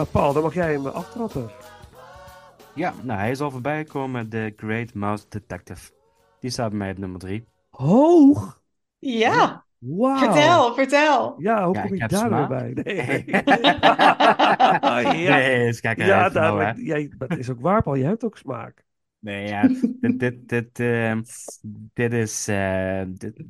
Eh, Paul, dan mag jij hem aftrappen. Ja, nou, hij is al voorbij gekomen, The Great Mouse Detective. Die staat bij mij op nummer drie. Hoog? Ja, Wauw. vertel, vertel. Ja, hoe Ja, kom ik je daar weer bij? Nee. ja, Nee, gekke ja uit, nou, maar jij, dat is ook waar, Paul. Je hebt ook smaak. Nee, ja, dit, dit, dit, ehm, dit is. eh, dit-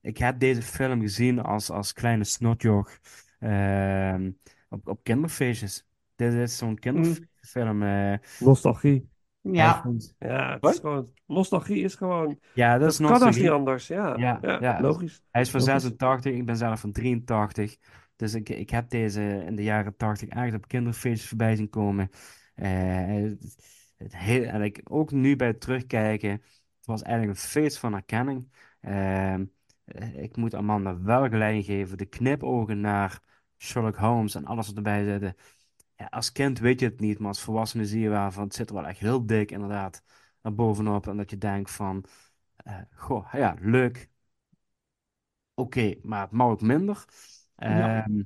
ik heb deze film gezien als, als kleine snotjoch ehm, op, op kinderfeestjes. Dit is zo'n kinderfilm. eh, Nostalgie. Ja, Ja, het Wat? is gewoon... Nostalgie is gewoon... ja, dat is kan als nostalgie. niet anders. Ja, Ja, ja. logisch. Hij is van Logisch. 86, ik ben zelf van 83. Dus ik, ik heb deze in de jaren 80 echt op kinderfeestjes voorbij zien komen. Eh, het, het heel, en ik, ook nu bij het terugkijken, het was eigenlijk een feest van herkenning. Ehm, eh, ik moet Amanda wel gelijk geven, de knipogen naar Sherlock Holmes en alles wat erbij zit. Ja, als kind weet je het niet, maar als volwassene zie je wel van het zit er wel echt heel dik inderdaad naar bovenop. En dat je denkt van, eh, goh, ja, leuk. Oké, maar het mag ook minder. Ja. Ehm,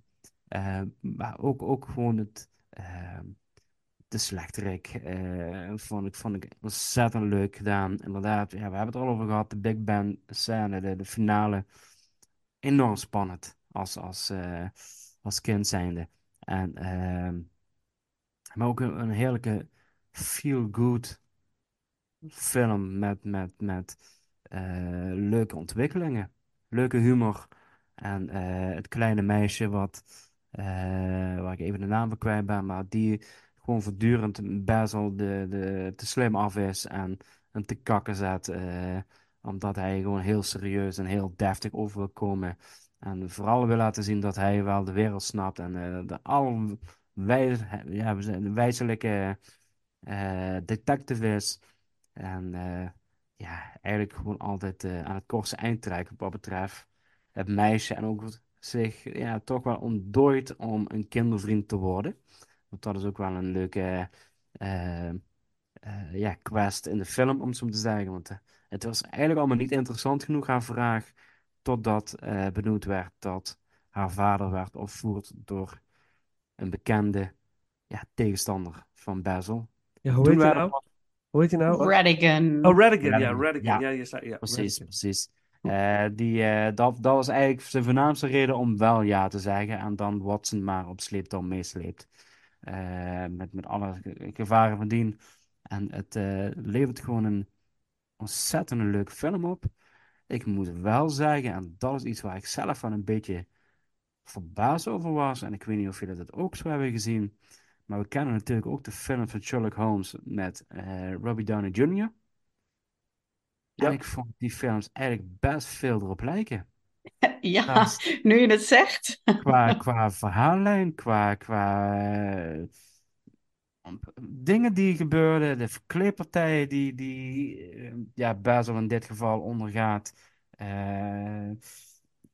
eh, maar ook, ook gewoon het, ehm, de slechterik eh, vond ik, vond ik ontzettend leuk gedaan. Inderdaad, ja, we hebben het er al over gehad, de Big Band scène, de, de finale. Enorm spannend als, als, als kind zijnde. En, ehm, maar ook een, een heerlijke feel-good film met, met, met eh, leuke ontwikkelingen, leuke humor. En eh, het kleine meisje wat, eh, waar ik even de naam van kwijt ben, maar die gewoon voortdurend Basil de, de, te slim af is en hem te kakken zet, omdat hij gewoon heel serieus en heel deftig over wil komen. En vooral wil laten zien dat hij wel de wereld snapt en eh, de al wij, ja, wijzelijke eh, detective is. En eh, ja, eigenlijk gewoon altijd aan het kortste eind trekken wat betreft het meisje. En ook zich ja, toch wel ontdooit om een kindervriend te worden. Want dat is ook wel een leuke ja, quest in de film, om zo te zeggen. Want het was eigenlijk allemaal niet interessant genoeg, haar vraag. Totdat eh benoemd werd dat haar vader werd opgevoerd door een bekende ja, tegenstander van Basil. Ja, hoe Toen heet hij nou? Hoe heet hij nou? Radigan. Oh, Radigan. Ja, Radigan, Radigan. ja. Ja, je zei, ja, Precies, precies. Eh, die, eh, dat, dat was eigenlijk zijn voornaamste reden om wel ja te zeggen en dan Watson maar op sleeptouw meesleept. Eh, met, met alle ge- gevaren van dien. En het eh, levert gewoon een ontzettend leuke film op. Ik moet wel zeggen, en dat is iets waar ik zelf wel een beetje verbaasd over was. En ik weet niet of jullie dat ook zo hebben gezien. Maar we kennen natuurlijk ook de film van Sherlock Holmes met eh, Robbie Downey Jr. Ja. En ik vond die films eigenlijk best veel erop lijken. Ja, Naast- nu je het zegt. Qua, qua verhaallijn, qua, qua eh, dingen die gebeurden, de verkleedpartijen die, die eh, ja, in dit geval ondergaat. Eh,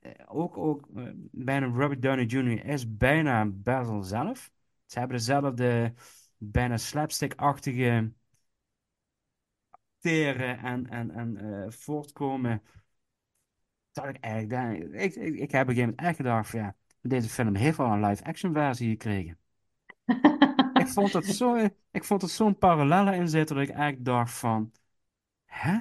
eh, ook, ook eh, bijna Robert Downey Jr. is bijna Basil zelf. Ze hebben dezelfde bijna slapstick-achtige acteren en, en, en eh, voortkomen. Dat ik eigenlijk, ik, ik, ik heb op een gegeven moment echt gedacht van ja, deze film heeft wel een live-action versie gekregen. Vond het zo, ik vond het zo'n parallellen in zitten dat ik eigenlijk dacht van, hè?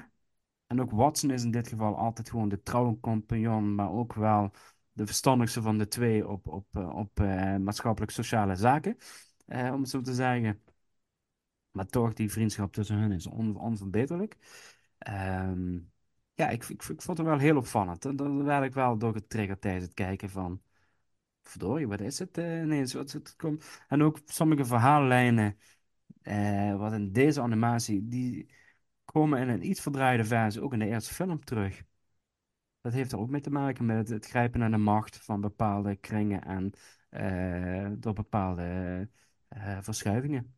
En ook Watson is in dit geval altijd gewoon de trouwe compagnon, maar ook wel de verstandigste van de twee op, op, eh, op eh, maatschappelijk-sociale zaken, eh, om het zo te zeggen. Maar toch, die vriendschap tussen hen is on, onverbeterlijk. Ehm, ja, ik, ik, ik vond het wel heel opvallend. En Dan werd ik wel door getriggerd tijdens het kijken van... Verdorie, wat is het eh, ineens? Wat, komt... En ook sommige verhaallijnen, eh, wat in deze animatie, die komen in een iets verdraaide versie ook in de eerste film terug. Dat heeft er ook mee te maken met het, het grijpen naar de macht van bepaalde kringen en eh, door bepaalde eh, verschuivingen.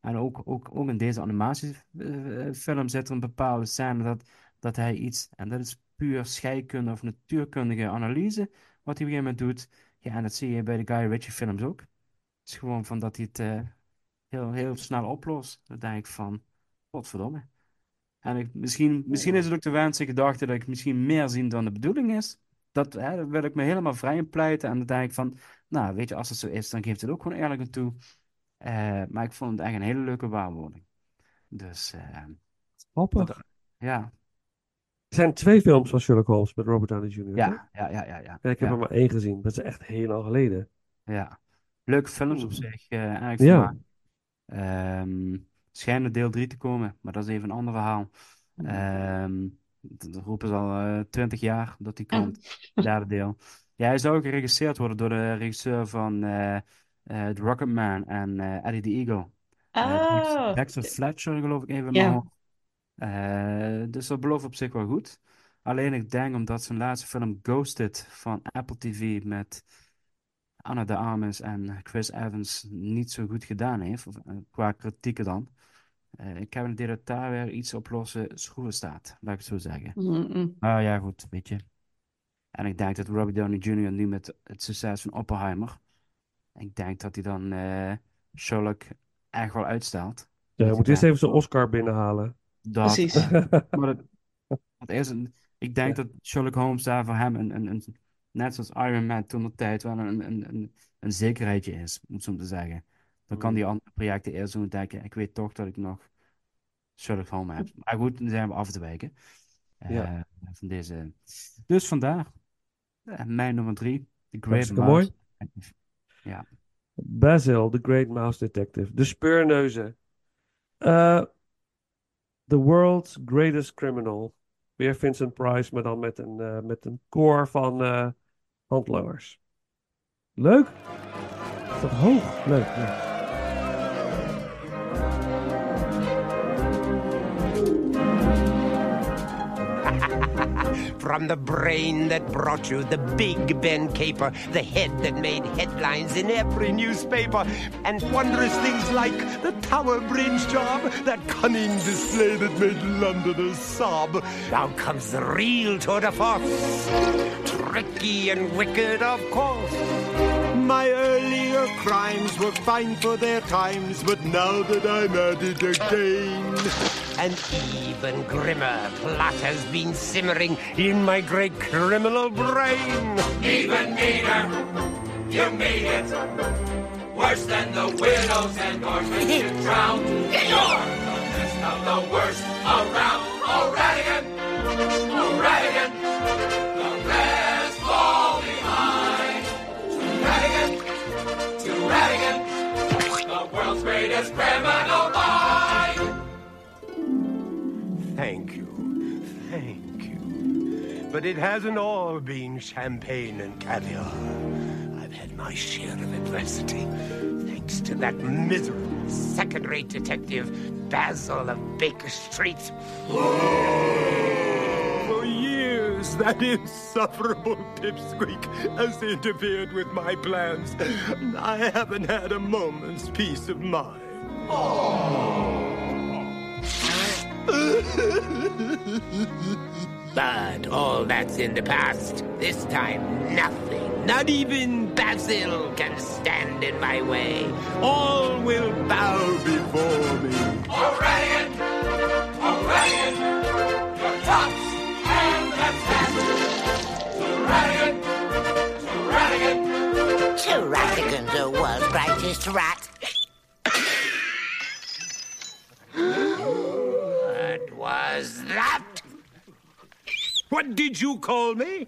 En ook, ook, ook in deze animatiefilm zit er een bepaalde scène dat, dat hij iets, en dat is puur scheikunde of natuurkundige analyse, wat hij op een gegeven moment doet. Ja, en dat zie je bij de Guy Ritchie films ook. Het is gewoon van dat hij het eh, heel, heel snel oplost. Dan denk ik van, godverdomme. En ik, misschien, misschien is het ook de wens en gedachte dat ik misschien meer zie dan de bedoeling is. Dat, hè, daar wil ik me helemaal vrij in pleiten. En dan denk ik van, nou, weet je, als het zo is, dan geeft het ook gewoon eerlijk aan toe. Eh, maar ik vond het echt een hele leuke waarwording. Dus, Grappig. ja, zijn twee films van Sherlock Holmes met Robert Downey Jr. ja, ja, ja, ja, ja. Ja, ik heb ja, er maar één gezien. Dat is echt heel lang geleden. ja. Leuke films op zich, eh eigenlijk Ja. Ehm schijnt er deel 3 te komen, maar dat is even een ander verhaal. Ehm dat roepen ze al twintig jaar dat die komt, derde deel. Ja, hij zou ook geregisseerd worden door de regisseur van eh eh The Rocketman en eh Eddie the Eagle. Eh, Oh, Dexter Fletcher, geloof ik even in Eh, dus dat belooft op zich wel goed. Alleen ik denk omdat zijn laatste film Ghosted van Apple TV met Anna de Armas en Chris Evans niet zo goed gedaan heeft, of, eh, qua kritieken dan. Eh, ik heb een idee dat daar weer iets op losse schroeven staat, laat ik het zo zeggen. Mm-mm. Nou ja, goed, weet je. En ik denk dat Robert Downey Jr. nu met het succes van Oppenheimer, ik denk dat hij dan eh, Sherlock echt wel uitstelt. Ja, hij hij moet eerst even zijn Oscar binnenhalen. Dat, Precies. maar dat, dat is een, ik denk dat Sherlock Holmes daar voor hem, een, een, een, net zoals Iron Man toen de tijd, wel een, een, een, een zekerheidje is, om het zo te zeggen. Dan kan die andere projecten eerst doen denken, ik weet toch dat ik nog Sherlock Holmes heb. Maar goed, dan zijn we af te wijken. eh, Ja. van deze. Dus vandaar, eh, mijn nummer drie, The Great Mouse. mooi. Ja, Basil, The Great Mouse Detective. De speurneuzen. Eh, The World's Greatest Criminal. Weer Vincent Price, maar dan met een, eh, met een koor van eh, handlangers. Leuk? Is dat hoog? Leuk. ja. From the brain that brought you the Big Ben caper, the head that made headlines in every newspaper, and wondrous things like the Tower Bridge job, that cunning display that made Londoners sob. Now comes the real tour de force, tricky and wicked, of course. My earlier crimes were fine for their times, but now that I'm at it again, an even grimmer plot has been simmering in my great criminal brain. Even meaner, you made it. Worse than the widows and orphans you drowned. You're the best of the worst around. O'Radigan, But it hasn't all been champagne and caviar. I've had my share of adversity, thanks to that miserable second-rate detective, Basil of Baker Street. For years, that insufferable pipsqueak has interfered with my plans. I haven't had a moment's peace of mind. But all that's in the past. This time, nothing, not even Basil, can stand in my way. All will bow before me. O'Radigan, O'Radigan, your tops and the test. To Radigan, to Radigan. To Ratigan, the world's greatest rat. What was that? What did you call me?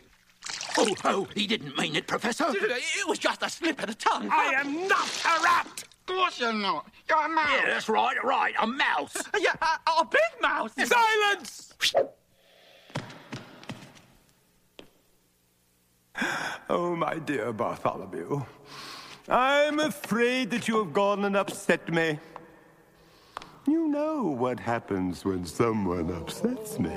Oh, oh, he didn't mean it, Professor. It was just a slip of the tongue. I am not a rat! Of course you're not. You're a mouse. Yeah, that's right, right, a mouse. yeah, a, a big mouse. Silence! Oh, my dear Bartholomew, I'm afraid that you have gone and upset me. You know what happens when someone upsets me.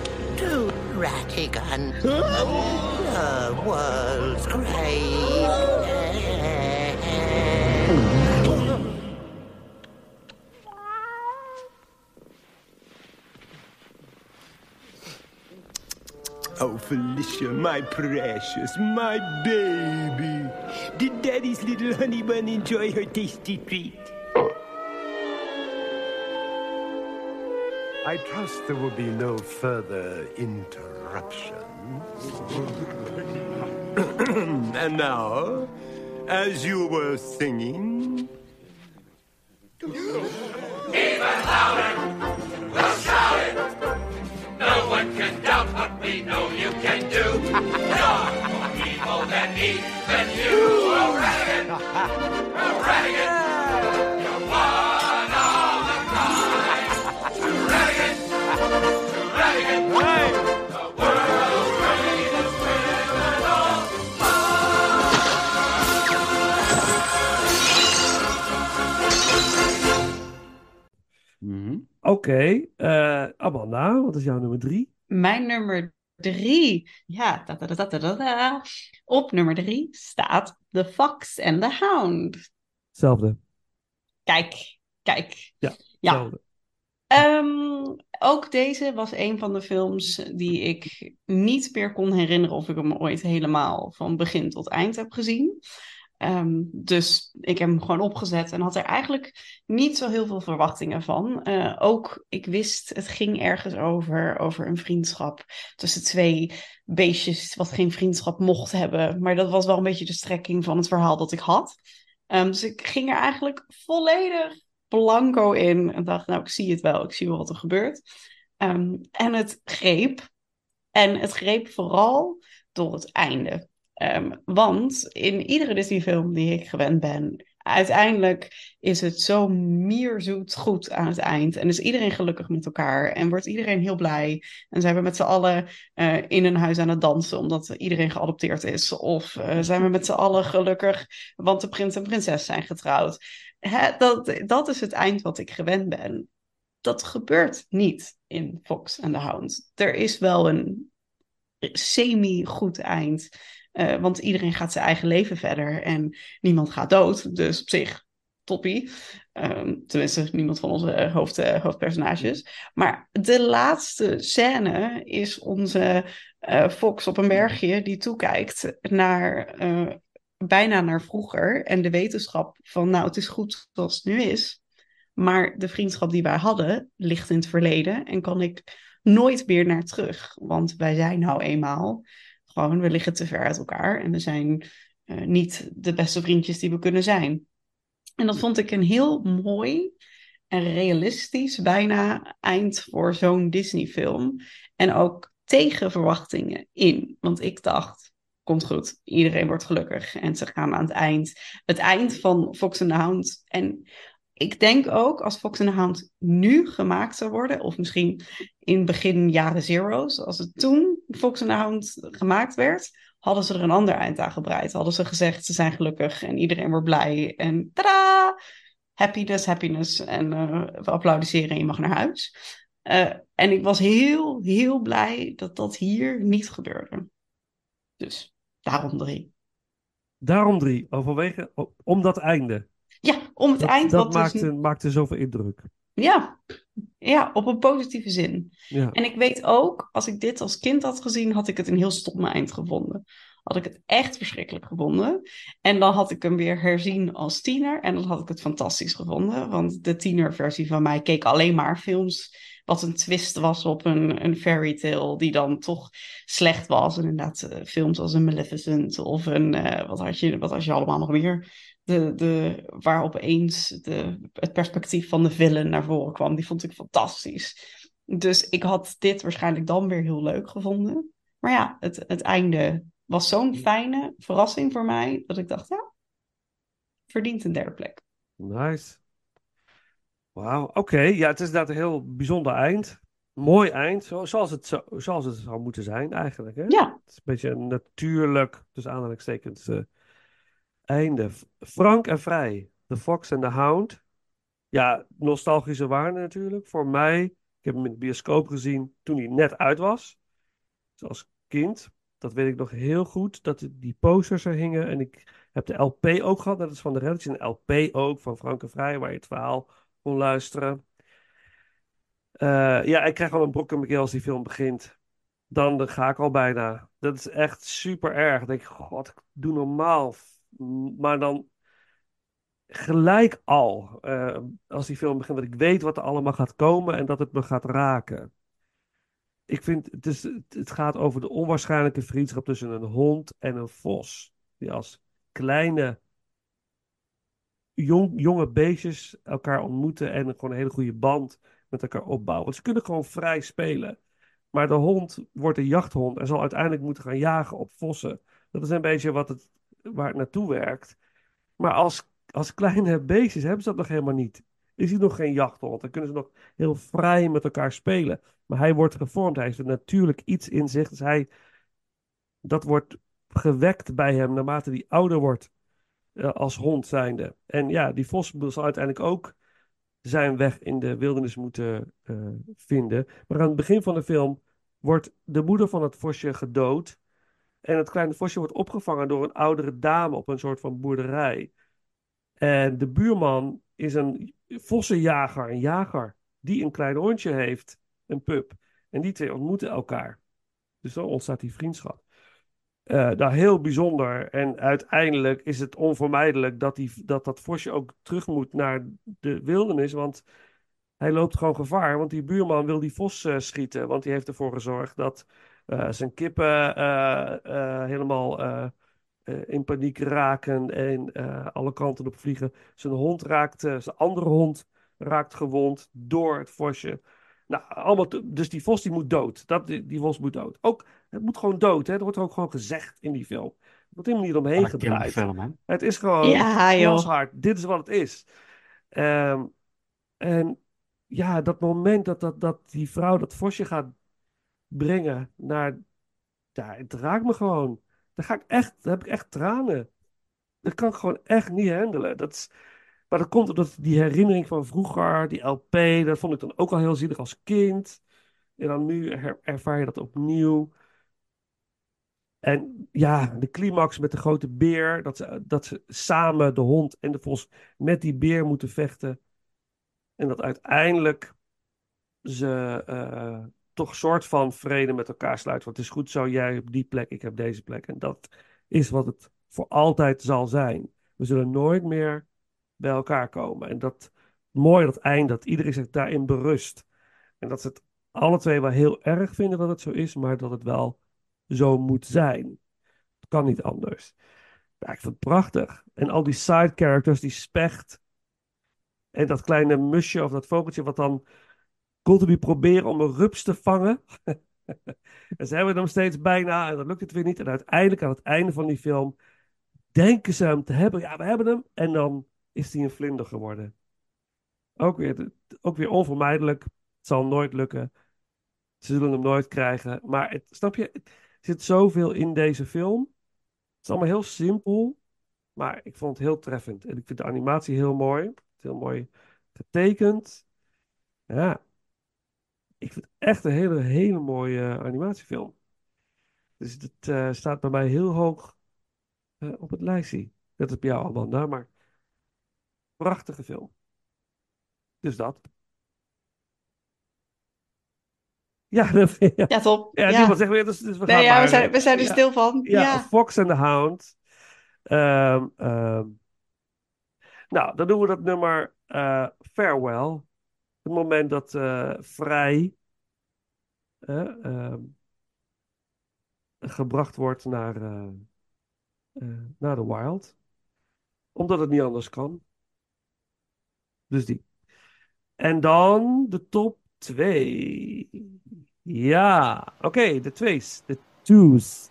To Ratigan. The world's great. Oh, Felicia, my precious, my baby. Did Daddy's little honey bun enjoy her tasty treat? I trust there will be no further interruptions. and now, as you were singing, Even louder, we'll shout it. No one can doubt what we know you can do. You're more evil than even you, O'Radigan. O'Radigan, Oké, eh, Amanda, wat is jouw nummer drie? Mijn nummer drie. Ja, da, da, da, op nummer drie staat The Fox and the Hound. Hetzelfde. Kijk, kijk. Ja, Ja. Ehm, ook deze was een van de films die ik niet meer kon herinneren of ik hem ooit helemaal van begin tot eind heb gezien. Ehm, dus ik heb hem gewoon opgezet en had er eigenlijk niet zo heel veel verwachtingen van. Eh, ook, ik wist, het ging ergens over, over een vriendschap tussen twee beestjes, wat geen vriendschap mocht hebben. Maar dat was wel een beetje de strekking van het verhaal dat ik had. Ehm, dus ik ging er eigenlijk volledig blanco in en dacht, nou, ik zie het wel, ik zie wel wat er gebeurt. Ehm, en het greep. En het greep vooral door het einde. Ehm, want in iedere Disney-film die ik gewend ben, uiteindelijk is het zo mierzoet goed aan het eind. En is iedereen gelukkig met elkaar en wordt iedereen heel blij. En zijn we met z'n allen eh, in een huis aan het dansen omdat iedereen geadopteerd is. Of eh, zijn we met z'n allen gelukkig want de prins en prinses zijn getrouwd. Hè, dat, dat is het eind wat ik gewend ben. Dat gebeurt niet in Fox and the Hound. Er is wel een semi-goed eind. Uh, want iedereen gaat zijn eigen leven verder en niemand gaat dood. Dus op zich, toppie. Um, tenminste, niemand van onze hoofd, uh, hoofdpersonages. Maar de laatste scène is onze uh, Fox op een bergje die toekijkt naar bijna naar vroeger. En de wetenschap van, nou, het is goed zoals het nu is. Maar de vriendschap die wij hadden ligt in het verleden en kan ik nooit meer naar terug. Want wij zijn nou eenmaal gewoon, we liggen te ver uit elkaar en we zijn uh, niet de beste vriendjes die we kunnen zijn. En dat vond ik een heel mooi en realistisch bijna eind voor zo'n Disney-film. En ook tegen verwachtingen in. Want ik dacht, komt goed, iedereen wordt gelukkig en ze gaan aan het eind. Het eind van Fox and the Hound. En ik denk ook als Fox and the Hound nu gemaakt zou worden, of misschien in begin jaren zero's, als het toen Fox and the Hound gemaakt werd, hadden ze er een ander eind aan gebreid. Hadden ze gezegd, ze zijn gelukkig en iedereen wordt blij. En tada! Happiness, happiness. En uh, we applaudisseren en je mag naar huis. Uh, en ik was heel, heel blij dat dat hier niet gebeurde. Dus daarom drie. Daarom drie, overwege, om dat einde. Ja, om het dat, eind. Dat maakte, dus... maakte zoveel indruk. Ja. ja, op een positieve zin. Ja. En ik weet ook, als ik dit als kind had gezien, had ik het een heel stom eind gevonden. Had ik het echt verschrikkelijk gevonden. En dan had ik hem weer herzien als tiener. En dan had ik het fantastisch gevonden. Want de tienerversie van mij keek alleen maar films. Wat een twist was op een, een fairy tale. Die dan toch slecht was. En inderdaad, uh, films als een Maleficent. Of een. Uh, wat, had je, wat had je allemaal nog meer? De, de, waar opeens de, het perspectief van de villain naar voren kwam. Die vond ik fantastisch. Dus ik had dit waarschijnlijk dan weer heel leuk gevonden. Maar ja, het, het einde was zo'n fijne verrassing voor mij. Dat ik dacht, ja, verdient een derde plek. Nice. Wauw, oké. Ja, het is inderdaad een heel bijzonder eind. Mooi eind, zo, zoals, het zo, zoals het zou moeten zijn eigenlijk. Hè? Ja. Het is een beetje een natuurlijk, dus aanhalingstekens, uh, einde. Frank en Vrij, The Fox and the Hound. Ja, nostalgische waarde natuurlijk voor mij. Ik heb hem in de bioscoop gezien toen hij net uit was. Dus als kind. Dat weet ik nog heel goed. Dat die posters er hingen. En ik heb de LP ook gehad. Dat is van de Redditch. Een LP ook van Frank en Vrij. Waar je het verhaal kon luisteren. Uh, ja, ik krijg al een brok in mijn als die film begint. Dan, ga ik al bijna. Dat is echt super erg. Dan denk ik doe normaal maar dan gelijk al, uh, als die film begint, dat ik weet wat er allemaal gaat komen en dat het me gaat raken. Ik vind, het, is, het gaat over de onwaarschijnlijke vriendschap tussen een hond en een vos. Die als kleine, jong, jonge beestjes elkaar ontmoeten en gewoon een hele goede band met elkaar opbouwen. Want ze kunnen gewoon vrij spelen. Maar de hond wordt een jachthond en zal uiteindelijk moeten gaan jagen op vossen. Dat is een beetje wat het waar het naartoe werkt. Maar als, als kleine beestjes hebben ze dat nog helemaal niet. Is hij nog geen jachthond? Dan kunnen ze nog heel vrij met elkaar spelen. Maar hij wordt gevormd. Hij heeft natuurlijk iets in zich. Dus hij, dat wordt gewekt bij hem naarmate hij ouder wordt. Uh, als hond zijnde. En ja, die vos zal uiteindelijk ook zijn weg in de wildernis moeten uh, vinden. Maar aan het begin van de film wordt de moeder van het vosje gedood. En het kleine vosje wordt opgevangen door een oudere dame op een soort van boerderij. En de buurman is een vossenjager, een jager, die een klein hondje heeft, een pup. En die twee ontmoeten elkaar. Dus dan ontstaat die vriendschap. Eh, nou, heel bijzonder. En uiteindelijk is het onvermijdelijk dat, die, dat dat vosje ook terug moet naar de wildernis. Want hij loopt gewoon gevaar. Want die buurman wil die vos eh, schieten. Want die heeft ervoor gezorgd dat zijn kippen eh, eh, helemaal eh, eh, in paniek raken. En eh, alle kanten op vliegen. Zijn hond raakt, eh, zijn andere hond raakt gewond door het vosje. Nou, allemaal dus die vos die moet dood. Dat, die, die vos moet dood. Ook, het moet gewoon dood. Hè? Dat wordt ook gewoon gezegd in die film. Er wordt helemaal niet omheen gedraaid. Het is gewoon Ja, joh. gashard. Dit is wat het is. Ehm, en ja, dat moment dat, dat, dat die vrouw dat vosje gaat brengen naar... Ja, het raakt me gewoon. Daar ga ik echt, heb ik echt tranen. Dat kan ik gewoon echt niet handelen. Dat maar dat komt omdat die herinnering van vroeger, die LP, dat vond ik dan ook al heel zielig als kind. En dan nu ervaar je dat opnieuw. En ja, de climax met de grote beer, dat ze, dat ze samen, de hond en de vos, met die beer moeten vechten. En dat uiteindelijk ze eh, toch een soort van vrede met elkaar sluiten. Want het is goed zo, jij op die plek, ik heb deze plek. En dat is wat het voor altijd zal zijn. We zullen nooit meer bij elkaar komen. En dat mooi dat eind, dat iedereen zich daarin berust. En dat ze het alle twee wel heel erg vinden dat het zo is, maar dat het wel zo moet zijn. Het kan niet anders. Ja, ik vind het prachtig. En al die side characters, die specht. En dat kleine musje of dat vogeltje wat dan continu proberen om een rups te vangen. en ze hebben hem steeds bijna en dan lukt het weer niet. En uiteindelijk aan het einde van die film denken ze hem te hebben. Ja, we hebben hem. En dan is hij een vlinder geworden. Ook weer, ook weer onvermijdelijk. Het zal nooit lukken. Ze zullen hem nooit krijgen. Maar het, snap je, er zit zoveel in deze film. Het is allemaal heel simpel. Maar ik vond het heel treffend. En ik vind de animatie heel mooi. Het is heel mooi getekend. Ja. Ik vind het echt een hele, hele mooie eh, animatiefilm. Dus het eh, staat bij mij heel hoog eh, op het lijstje. Dat is bij jou, Amanda. Maar prachtige film. Dus dat. Ja, dat, ja. Ja, top. Ja, Ja. niemand zegt dus, dus we Nee, gaan ja, we zijn, we zijn er Ja. stil van. Ja, Ja. Fox and the Hound. Ehm, ehm. Nou, dan doen we dat nummer Farewell. Het moment dat eh, Vrij eh, ehm, gebracht wordt naar, eh, eh, naar de Wild. Omdat het niet anders kan. Dus die. En dan de top 2. Ja, oké, de twees. De twos.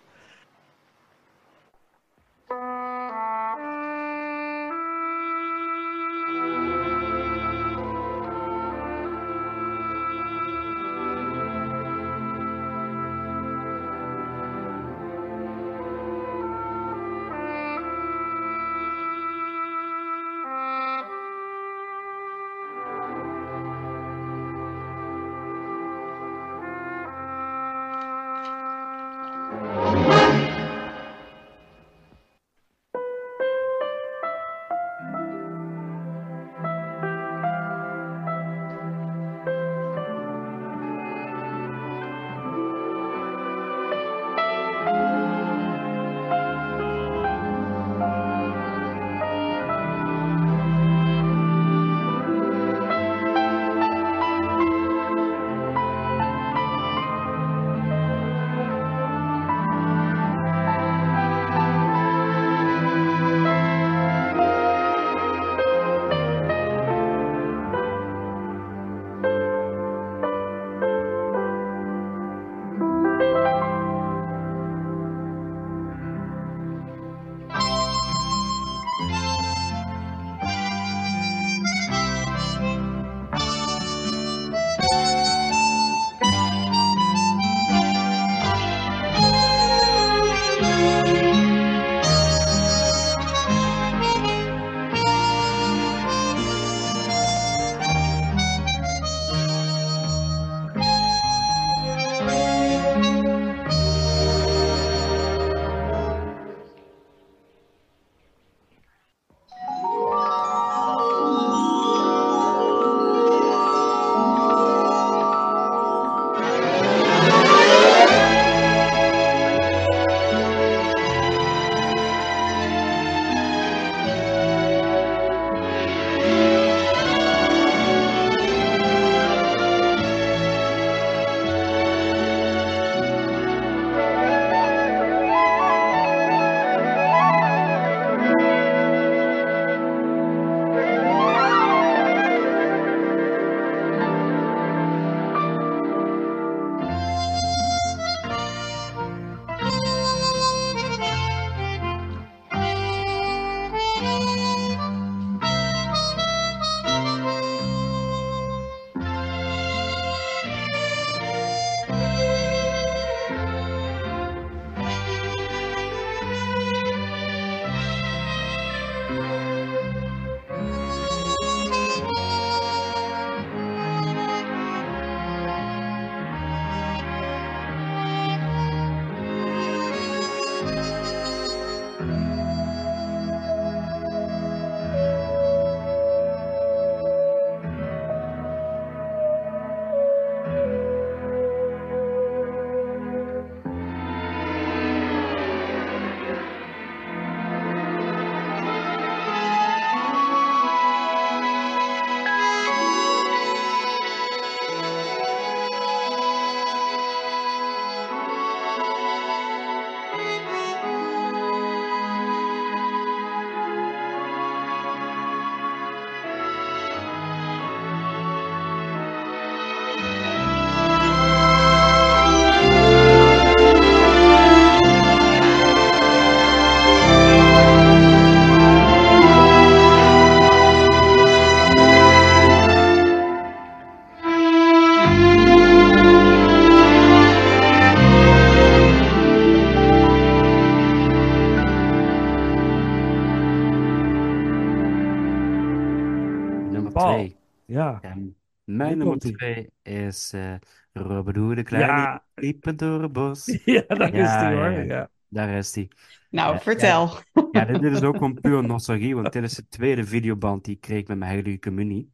Mijn nummer komt-ie. twee is eh de kleine Ja. liepen door het bos. Ja, daar is Ja, die hoor. ja, Ja. Daar is die. Nou, Eh, vertel. Ja, dit, dit is ook gewoon puur nostalgie, want dit is de tweede videoband die ik kreeg met mijn heilige communie.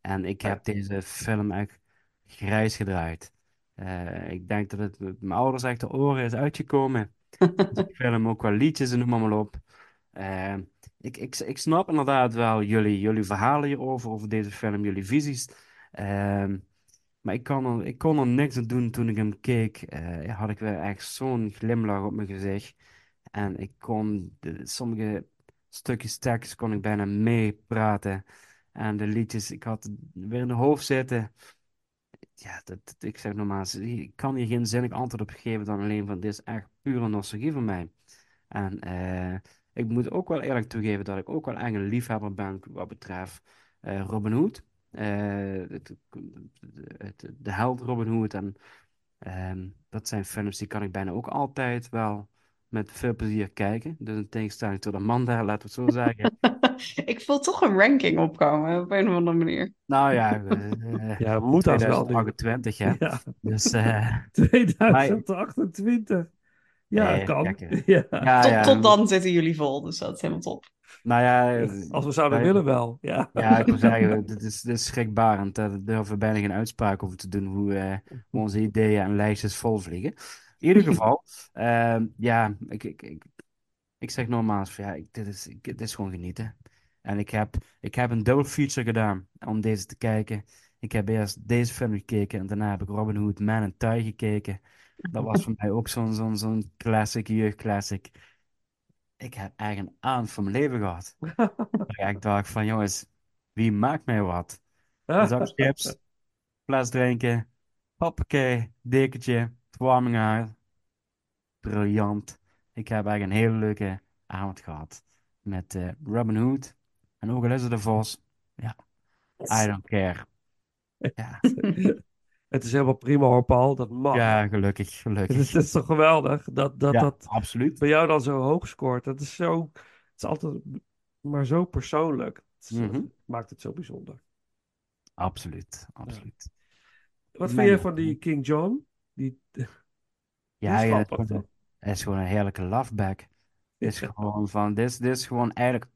En ik heb deze film echt grijs gedraaid. Eh, ik denk dat het met mijn ouders echt de oren is uitgekomen. Dus ik film ook wel liedjes en noem maar, maar op. Eh, ik, ik, ik snap inderdaad wel jullie, jullie verhalen hierover, over deze film, jullie visies. Ehm, maar ik kon, er, ik kon er niks aan doen toen ik hem keek. eh, had ik weer echt zo'n glimlach op mijn gezicht. En ik kon de, sommige stukjes tekst kon ik bijna meepraten. En de liedjes, ik had weer in de hoofd zitten. Ja, dat, ik zeg normaal, ik kan hier geen zinnig antwoord op geven dan alleen van dit is echt pure nostalgie voor mij. En eh, ik moet ook wel eerlijk toegeven dat ik ook wel echt een liefhebber ben wat betreft eh, Robin Hood. Eh, het- het- de held Robin Hood. En ehm, dat zijn films die kan ik bijna ook altijd wel met veel plezier kijken. Dus in tegenstelling tot Amanda, laten we het zo zeggen. Ik voel toch een ranking opkomen op een of andere manier. Nou ja, eh, Ja, moet dat wel nu. 2028, hè. Ja. Dus eh, 2028. Ja, Nee, kan. Ja. ja, Tot, ja. tot dan zitten jullie vol, dus dat is helemaal top. Nou ja, Als we zouden wij- willen wel. Ja. Ja, ik wil zeggen, dit is, dit is schrikbarend. Daar durven we bijna geen uitspraak over te doen hoe, eh, hoe onze ideeën en lijstjes volvliegen. In ieder geval, ehm, ja, ik, ik, ik, ik zeg nogmaals, ja, ik, dit, is, ik- dit is gewoon genieten. En ik heb, ik heb een double feature gedaan om deze te kijken. Ik heb eerst deze film gekeken en daarna heb ik Robin Hood Man and Tie gekeken. Dat was voor mij ook zo'n zo'n zo'n classic, jeugdclassic. Ik heb eigenlijk een avond van mijn leven gehad. Ik dacht van, jongens, wie maakt mij wat? Een zak chips, fles drinken, hoppakee, dekentje, verwarming uit. Briljant. Ik heb eigenlijk een hele leuke avond gehad met eh, Robin Hood en ook al is het een vos. Ja, I don't care. Ja, Het is helemaal prima hoor, Paul. Dat mag. ja gelukkig, Het gelukkig. is, het is toch geweldig dat dat, Ja, dat absoluut. bij jou dan zo hoog scoort. Dat is zo... Het is altijd maar zo persoonlijk. Het is- Mhm. maakt het zo bijzonder. Absoluut, absoluut. Wat vind je van die King John? Die, die Ja, ja, het is gewoon- het is gewoon een heerlijke loveback. Het is gewoon van, dit is, dit is gewoon eigenlijk...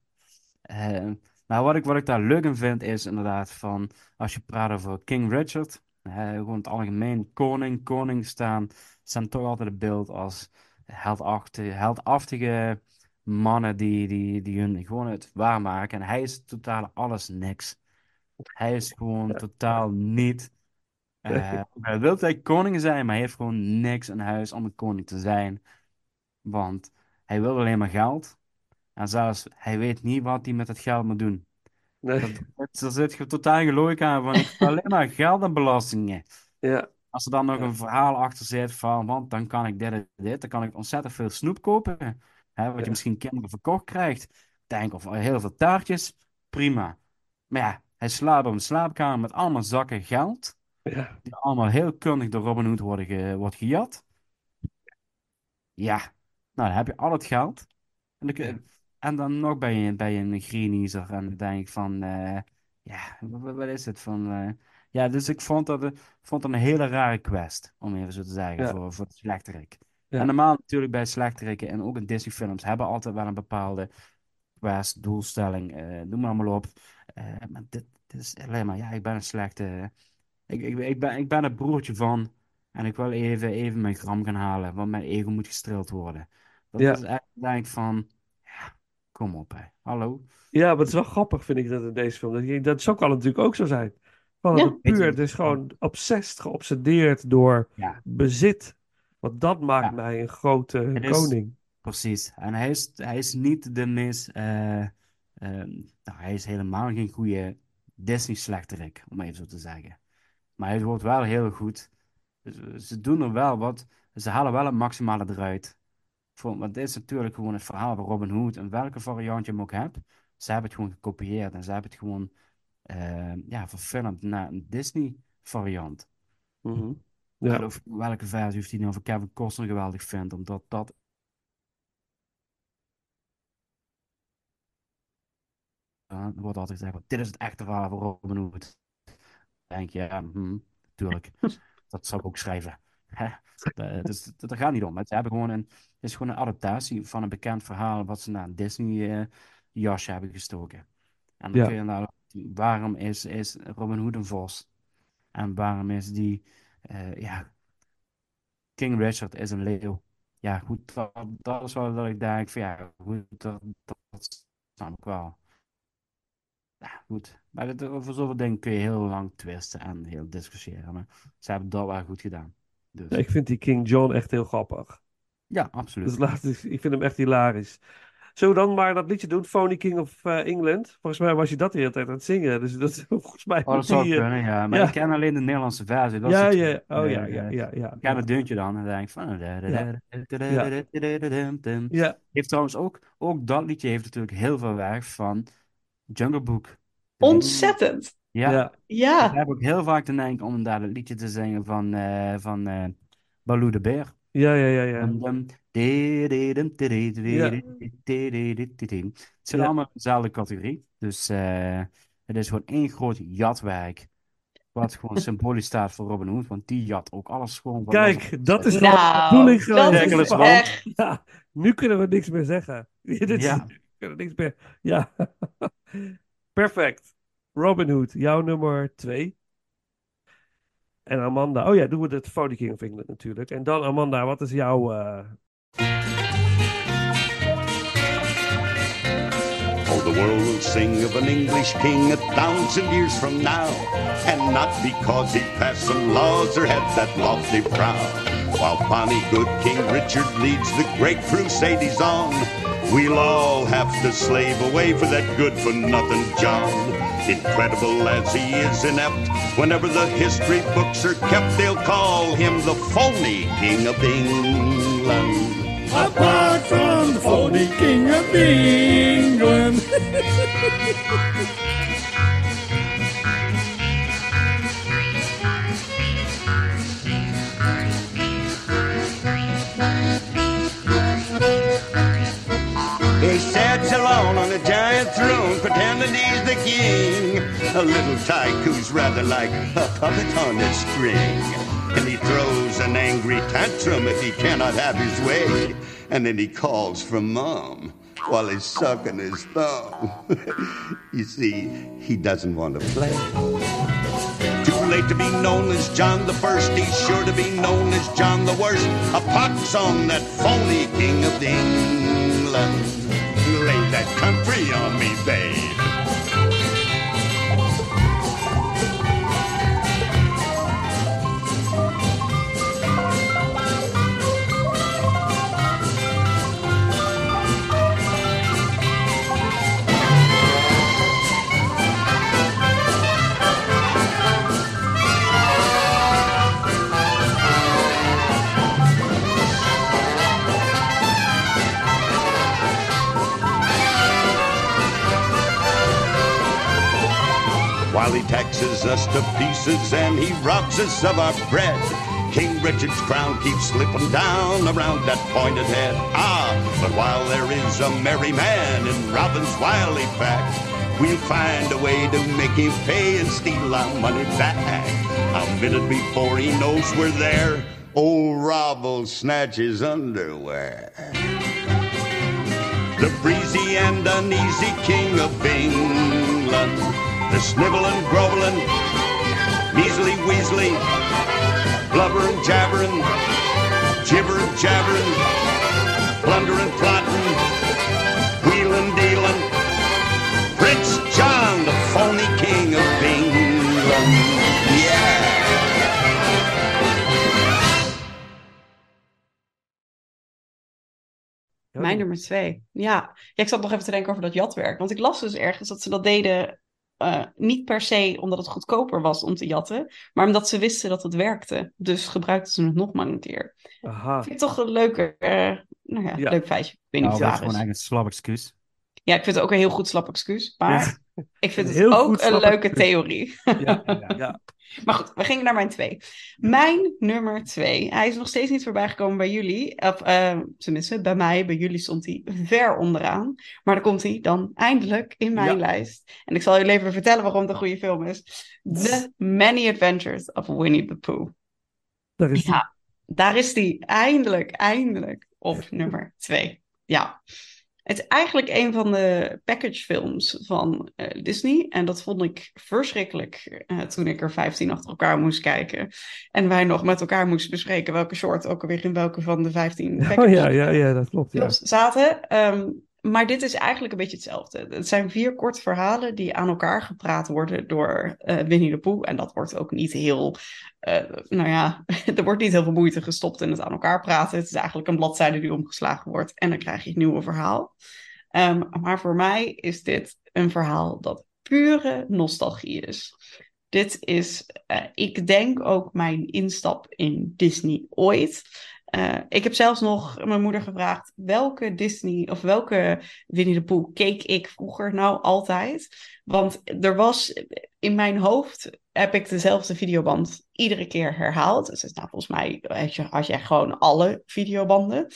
eh, nou, wat ik, wat ik daar leuk in vind, is inderdaad van, als je praat over King Richard, gewoon het algemeen, koning, koning staan, staan toch altijd het beeld als heldachtige, heldachtige mannen die, die, die hun gewoon het waarmaken. En hij is totaal alles niks. Hij is gewoon totaal niet... eh, hij wil hij koning zijn, maar hij heeft gewoon niks in huis om een koning te zijn. Want hij wil alleen maar geld. En zelfs hij weet niet wat hij met het geld moet doen. Nee. Dat, er zit ge- totaal logica aan van ik alleen maar geld en belastingen. Ja. Als er dan nog een verhaal achter zit van, want dan kan ik dit en dit, dan kan ik ontzettend veel snoep kopen. Hè, wat Ja. je misschien kinderen verkocht krijgt. Denk of heel veel taartjes, prima. Maar ja, hij slaapt op een slaapkamer met allemaal zakken geld. Ja. Die allemaal heel kundig door Robin Hood worden ge, wordt gejat. Ja, nou dan heb je al het geld. En dan, kun- en dan nog ben je, je een greeniezer. En dan denk ik van, eh, ja, wat, wat is het van... eh, ja, dus ik vond dat, een- vond dat een hele rare quest, om even zo te zeggen, Ja. voor, voor de slechterik. Ja. En normaal natuurlijk bij slechterikken en ook in Disney-films hebben altijd wel een bepaalde quest, doelstelling, eh noem maar allemaal op. Eh, maar dit, dit is alleen maar, ja, ik ben een slechte... Ik, ik, ik, ben, ik ben het broertje van en ik wil even, even mijn gram gaan halen, want mijn ego moet gestreeld worden. Dat Ja. is echt, denk ik van, ja, kom op hè, hallo. Ja, maar het is wel grappig, vind ik, dat in deze film. Dat, je- dat zou kan natuurlijk ook zo zijn. Van Ja. het puur, het is gewoon obsessed, geobsedeerd door Ja. bezit. Want dat maakt Ja. mij een grote Het is- koning. Precies. En hij is, hij is niet de meest. eh, ehm, nou, hij is helemaal geen goede Disney-slechterik, om even zo te zeggen. Maar hij wordt wel heel goed. Ze, ze doen er wel wat. Ze halen wel het maximale eruit. Voor, want dit is natuurlijk gewoon het verhaal van Robin Hood. En welke variant je hem ook hebt. Ze hebben het gewoon gekopieerd. En ze hebben het gewoon eh, ja, verfilmd naar een Disney-variant. Mhm. Ja. welke versie of die nou van Kevin Costner geweldig vindt. Omdat dat dan wordt altijd gezegd, dit is het echte verhaal van Robin Hood. Dan denk je, ja, hm, tuurlijk. dat zou ik ook schrijven. Hè? Dus dat, dat gaat niet om. Het, hebben gewoon een, het is gewoon een adaptatie van een bekend verhaal wat ze naar een Disney eh, hebben gestoken. En dan Ja. kun je nou, waarom is, is Robin Hood een vos? En waarom is die, eh, ja, King Richard is een leeuw. Ja, goed, dat, dat is wel dat ik denk van ja, goed, dat, dat, snap ik wel. Ja, goed. Maar dit, over zoveel dingen kun je heel lang twisten en heel discussiëren. Maar ze hebben dat wel goed gedaan. Dus Ik vind die King John echt heel grappig. ja, absoluut. Dus laat, ik ik vind hem echt hilarisch. Zullen we dan maar dat liedje doen? Phony King of eh, England? Volgens mij was je dat de hele tijd aan het zingen. Dus dat volgens mij Oh, dat zou die, eh, kunnen, ja. Maar ja. ik ken alleen de Nederlandse versie. Dat is Ja, ja. eh, Oh ja, eh, ja, ja, ja. Ik het deuntje dan en dan denk ik van... Ja, Heeft trouwens ook, ook dat liedje heeft natuurlijk heel veel weg van Jungle Book. Ontzettend. Ja, ja. Ja. ik heb ook heel vaak te denken om daar het liedje te zingen van, eh van eh Baloo de Beer. Ja, ja, ja, ja. Het zit Ja. allemaal in dezelfde categorie. Dus eh, het is gewoon één groot jatwerk. Wat gewoon symbolisch staat voor Robin Hood. Want die jat ook alles gewoon van. Kijk, dat is wel de Nou, bedoeling man. echt... Ja, nu kunnen we niks meer zeggen. Dit is, Ja. we kunnen niks meer. Ja. Perfect. Robin Hood, jouw nummer twee. En Amanda. Oh ja, doen we de King of England natuurlijk. En dan Amanda, wat is jouw... Eh, oh, the world will sing of an English king a thousand years from now. And not because he passed some laws or had that lofty brow. While bonny good King Richard leads the great crusade he's on, we'll all have to slave away for that good for nothing John. Incredible as he is inept, whenever the history books are kept, they'll call him the phony King of England. Apart from the phony king of England. pretending he's the king. A little tyke who's rather like a puppet on a string. And he throws an angry tantrum if he cannot have his way. And then he calls for mom while he's sucking his thumb. you see, he doesn't want to play. Too late to be known as John the First. He's sure to be known as John the Worst. A pox on that phony king of England that come free on me, babe. While he taxes us to pieces and he robs us of our bread. King Richard's crown keeps slipping down around that pointed head. Ah, but while there is a merry man in Robin's wily pack, we'll find a way to make him pay and steal our money back. A minute before he knows we're there, old Rob will snatch his underwear. The breezy and uneasy king of England. The sniveling, groveling, measly weasley, blubbering, jabbering, gibbering, jabbering, plundering, plotting, wheeling, dealing. Prince John, the phony king of England. Yeah. Mijn nummer twee. Ja. ja, ik zat nog even te denken over dat jatwerk. Want ik las dus ergens dat ze dat deden eh, niet per se omdat het goedkoper was om te jatten, maar omdat ze wisten dat het werkte. Dus gebruikten ze het nog maar een keer. Aha. Vind ik toch een leuke, eh, nou ja, Ja. leuk feitje. Ik weet niet Nou, dat is gewoon eigenlijk een slap excuus. Ja, ik vind het ook een heel goed slap excuus. Maar ik vind het heel ook een leuke excuus. theorie. Ja, ja, ja. Maar goed, we gingen naar mijn twee. Mijn nummer twee. Hij is nog steeds niet voorbij gekomen bij jullie. Of eh, tenminste, bij mij, bij jullie stond hij ver onderaan. Maar dan komt hij dan eindelijk in mijn lijst. En ik zal jullie even vertellen waarom het een goede film is. The Many Adventures of Winnie the Pooh. Daar is Ja, daar is die eindelijk, eindelijk op nummer twee. Ja, het is eigenlijk een van de packagefilms van eh, Disney. En dat vond ik verschrikkelijk eh, toen ik er 15 achter elkaar moest kijken. En wij nog met elkaar moesten bespreken welke short ook alweer in welke van de 15 Oh package ja, ja, ja, dat klopt. Ja. zaten. Ehm, maar dit is eigenlijk een beetje hetzelfde. Het zijn vier korte verhalen die aan elkaar gepraat worden door eh, Winnie de Pooh. En dat wordt ook niet heel, eh, nou ja, er wordt niet heel veel moeite gestopt in het aan elkaar praten. Het is eigenlijk een bladzijde die omgeslagen wordt en dan krijg je het nieuwe verhaal. Ehm, maar voor mij is dit een verhaal dat pure nostalgie is. Dit is, eh, ik denk ook mijn instap in Disney ooit. Eh, ik heb zelfs nog mijn moeder gevraagd welke Disney of welke Winnie de Pooh keek ik vroeger nou altijd. Want er was in mijn hoofd heb ik dezelfde videoband iedere keer herhaald. Dus nou, volgens mij had je, had je gewoon alle videobanden.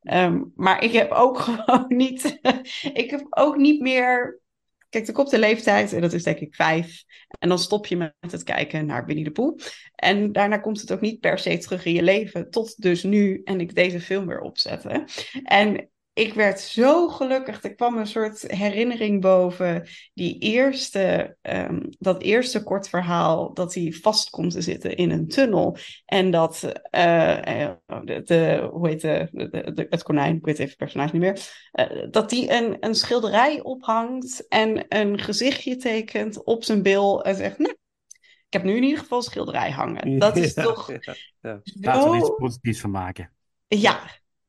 Ehm, maar ik heb ook gewoon niet, ik heb ook niet meer. Kijk, er komt de leeftijd en dat is denk ik vijf. En dan stop je met het kijken naar Winnie de Pooh. En daarna komt het ook niet per se terug in je leven. Tot dus nu en ik deze film weer opzette. En ik werd zo gelukkig. Er kwam een soort herinnering boven. Die eerste, ehm, dat eerste kort verhaal. Dat hij vast komt te zitten in een tunnel. En dat eh, eh, de, de, hoe heet de, de- het konijn, ik weet even het personage niet meer. eh, dat die een, een schilderij ophangt. En een gezichtje tekent op zijn bil. En zegt, nou, ik heb nu in ieder geval schilderij hangen. Dat is Ja, toch ja, ja. Laten we er iets positiefs van maken. ja,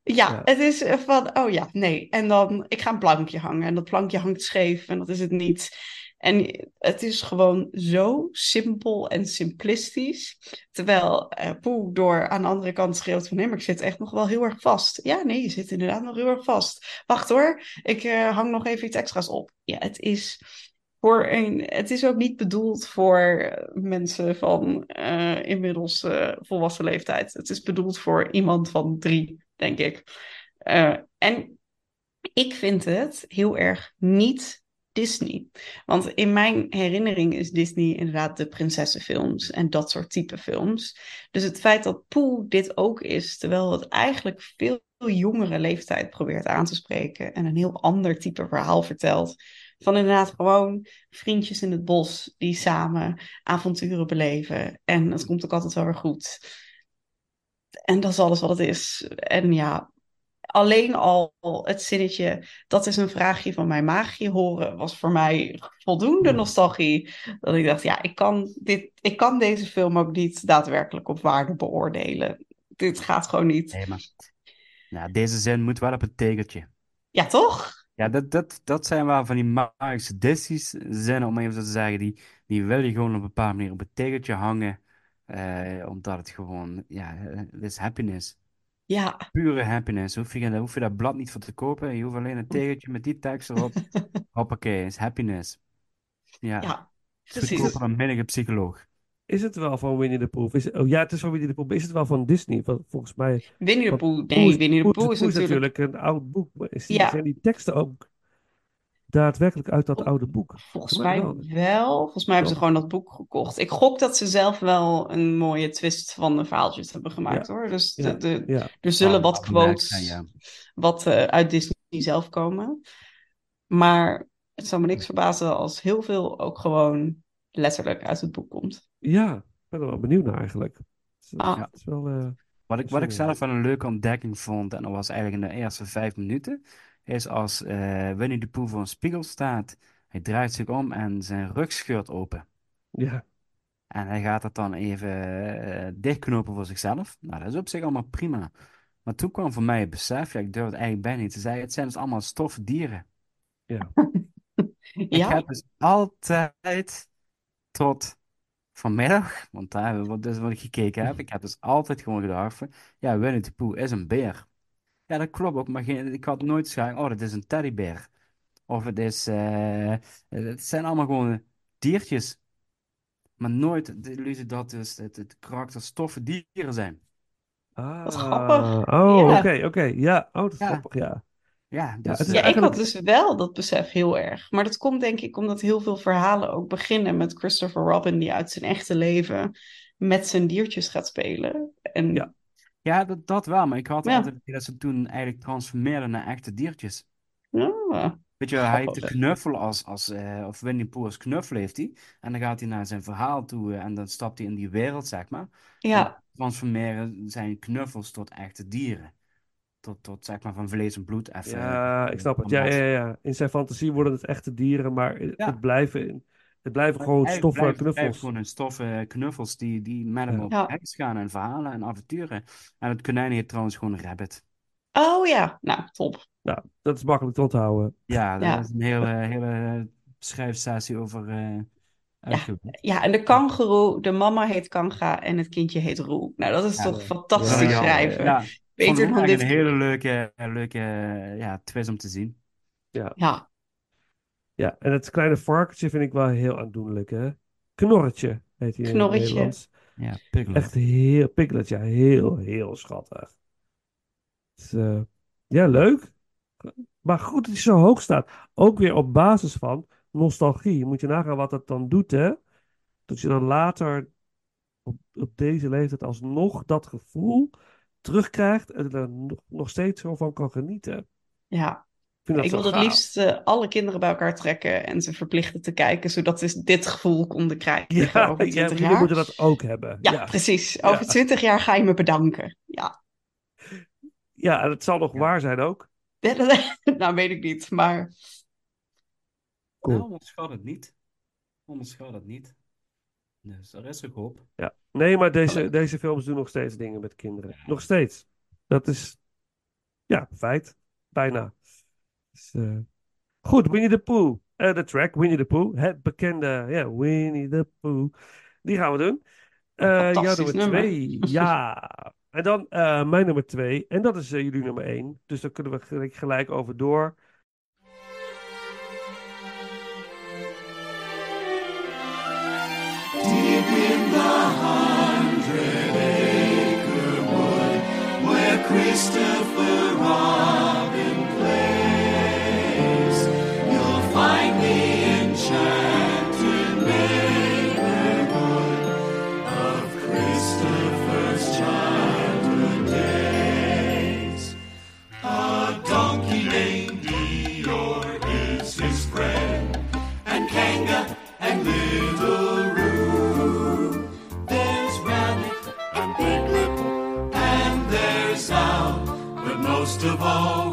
ja, Ja. het is eh, van, oh ja, nee. En dan, ik ga een plankje hangen en dat plankje hangt scheef en dat is het niet. En het is gewoon zo simpel en simplistisch. Terwijl eh Poe door aan de andere kant schreeuwt van, nee, maar ik zit echt nog wel heel erg vast. Ja, nee, je zit inderdaad nog heel erg vast. Wacht hoor, ik eh, hang nog even iets extra's op. Ja, het is voor een, het is ook niet bedoeld voor mensen van eh, inmiddels eh, volwassen leeftijd. Het is bedoeld voor iemand van drie, denk ik. Eh, en ik vind het heel erg niet Disney. Want in mijn herinnering is Disney inderdaad de prinsessenfilms en dat soort type films. Dus het feit dat Poe dit ook is, terwijl het eigenlijk veel jongere leeftijd probeert aan te spreken en een heel ander type verhaal vertelt. Van inderdaad gewoon vriendjes in het bos die samen avonturen beleven. En het komt ook altijd wel weer goed. En dat is alles wat het is. En ja, alleen al het zinnetje, dat is een vraagje van mijn maagje horen, was voor mij voldoende nostalgie. Dat ik dacht, ja, ik kan, dit, ik kan deze film ook niet daadwerkelijk op waarde beoordelen. Dit gaat gewoon niet. Nee, maar nou, deze zin moet wel op het tegeltje. Ja, toch? Ja, dat, dat, dat zijn wel van die magische Disney's zinnen, om even zo te zeggen. Die, die wil je gewoon op een bepaalde manier op het tegeltje hangen. Eh, omdat het gewoon, ja, het is happiness. Ja, Pure happiness. Hoef je, daar hoef je dat blad niet voor te kopen. Je hoeft alleen een tegeltje met die tekst erop. Hoppakee, is happiness. Ja, ja, is precies. goedkoper dan menige psycholoog. Is het wel van Winnie the Pooh? Is, oh ja, het is van Winnie the Pooh. maar Is het wel van Disney? Want volgens mij... Winnie want Pooh, nee, is- Winnie de Pooh is natuurlijk... een oud boek. Maar is die, Ja. zijn die teksten ook daadwerkelijk uit dat oude boek? Volgens mij wel. Volgens mij hebben ze gewoon dat boek gekocht. Ik gok dat ze zelf wel een mooie twist van de verhaaltjes hebben gemaakt Ja. hoor. Dus de, de, ja. er zullen Oh, wat quotes ja. wat eh, uit Disney zelf komen. Maar het zou me niks verbazen als heel veel ook gewoon letterlijk uit het boek komt. Ja, ik ben er wel benieuwd naar eigenlijk. Het is, Ah. het is wel... eh, Wat ik, wat ik zelf wel een leuke ontdekking vond, en dat was eigenlijk in de eerste vijf minuten, is als eh, Winnie de Pooh voor een spiegel staat, hij draait zich om en zijn rug scheurt open. ja, En hij gaat dat dan even eh, dichtknopen voor zichzelf. Nou, dat is op zich allemaal prima. Maar toen kwam voor mij het besef, ja, ik durf het eigenlijk bijna niet te zeggen, het zijn dus allemaal stofdieren. ja. Ik Ja, heb dus altijd tot vanmiddag, want daar wat, dus wat ik gekeken heb, ik heb dus altijd gewoon gedacht van, ja, Winnie de Pooh is een beer. Ja, dat klopt ook, maar geen, ik had nooit gezegd, oh, dat is een teddybeer. Of het is, eh, het zijn allemaal gewoon diertjes. maar nooit de illusie dat dus het, het karakter stoffen dieren zijn. Ah, Wat grappig. Oh, Ja. oké, oké. Ja, oh, dat is Ja. grappig, ja. Ja, Ja, dus, het is Ja, ik eigenlijk... had dus wel dat besef heel erg. Maar dat komt denk ik omdat heel veel verhalen ook beginnen met Christopher Robin die uit zijn echte leven met zijn diertjes gaat spelen. En Ja. Ja dat, dat wel, maar ik had Ja. altijd dat ze toen eigenlijk transformeerden naar echte diertjes. Ja. Weet je, hij heeft de knuffel als, als eh, of Winnie Pooh als knuffel heeft hij. En dan gaat hij naar zijn verhaal toe eh, en dan stapt hij in die wereld, zeg maar. En Ja, transformeren zijn knuffels tot echte dieren. Tot, tot zeg maar van vlees en bloed even. Ja, ik snap het. en Ja, ja, ja. In zijn fantasie worden het echte dieren, maar het, Ja. het blijven, het blijven gewoon stoffen blijft- knuffels. gewoon een stoffen knuffels die, die met hem Ja. op Ja. reis gaan en verhalen en avonturen. En het konijn heet trouwens gewoon Rabbit. oh ja, nou top. Nou, dat is makkelijk te onthouden. Ja, Ja. is een hele, hele schrijfsessie over eh uitgewerkt. Ja, en de kangoeroe, de mama heet Kanga en het kindje heet Roe. Nou, dat is Ja. toch fantastisch Ja, ja, schrijven. Ja, Beter het dan dit. een hele leuke, leuke ja, twist om te zien. Ja, Ja, en het kleine varkentje vind ik wel heel aandoenlijk, hè? Knorretje heet hij in het Knorretje. Nederlands. Ja, Piglet. Echt heel, Piglet, ja, heel, heel schattig. Dus, eh, ja, leuk. Maar goed dat hij zo hoog staat. Ook weer op basis van nostalgie. Moet je nagaan wat dat dan doet, hè? Dat je dan later op, op deze leeftijd alsnog dat gevoel terugkrijgt en er nog, nog steeds zo van kan genieten. ja. Ik dat wilde het liefst eh, alle kinderen bij elkaar trekken en ze verplichten te kijken, zodat ze dit gevoel konden krijgen Ja, over ja, 20 jullie jaar. moeten dat ook hebben. Ja, Ja, precies. Over Ja. 20 jaar ga je me bedanken. Ja, ja en het zal nog Ja. waar zijn ook. nou weet ik niet, maar Cool. Nou, onderschat het niet. Onderschat het niet. Dus er is ook hoop. Ja. Nee, maar deze, deze films doen nog steeds dingen met kinderen. Nog steeds. Dat is, ja, feit. Bijna. Dus, eh, goed, Winnie the Pooh. Eh, de track Winnie the Pooh. Het bekende, ja, Winnie the Pooh. Die gaan we doen. Eh jouw nummer nummer. twee. Ja. En dan eh, mijn nummer twee. En dat is jullie nummer één. Dus daar kunnen we gelijk, gelijk over door. Deep in the hundred acre wood where Christopher Robin of all,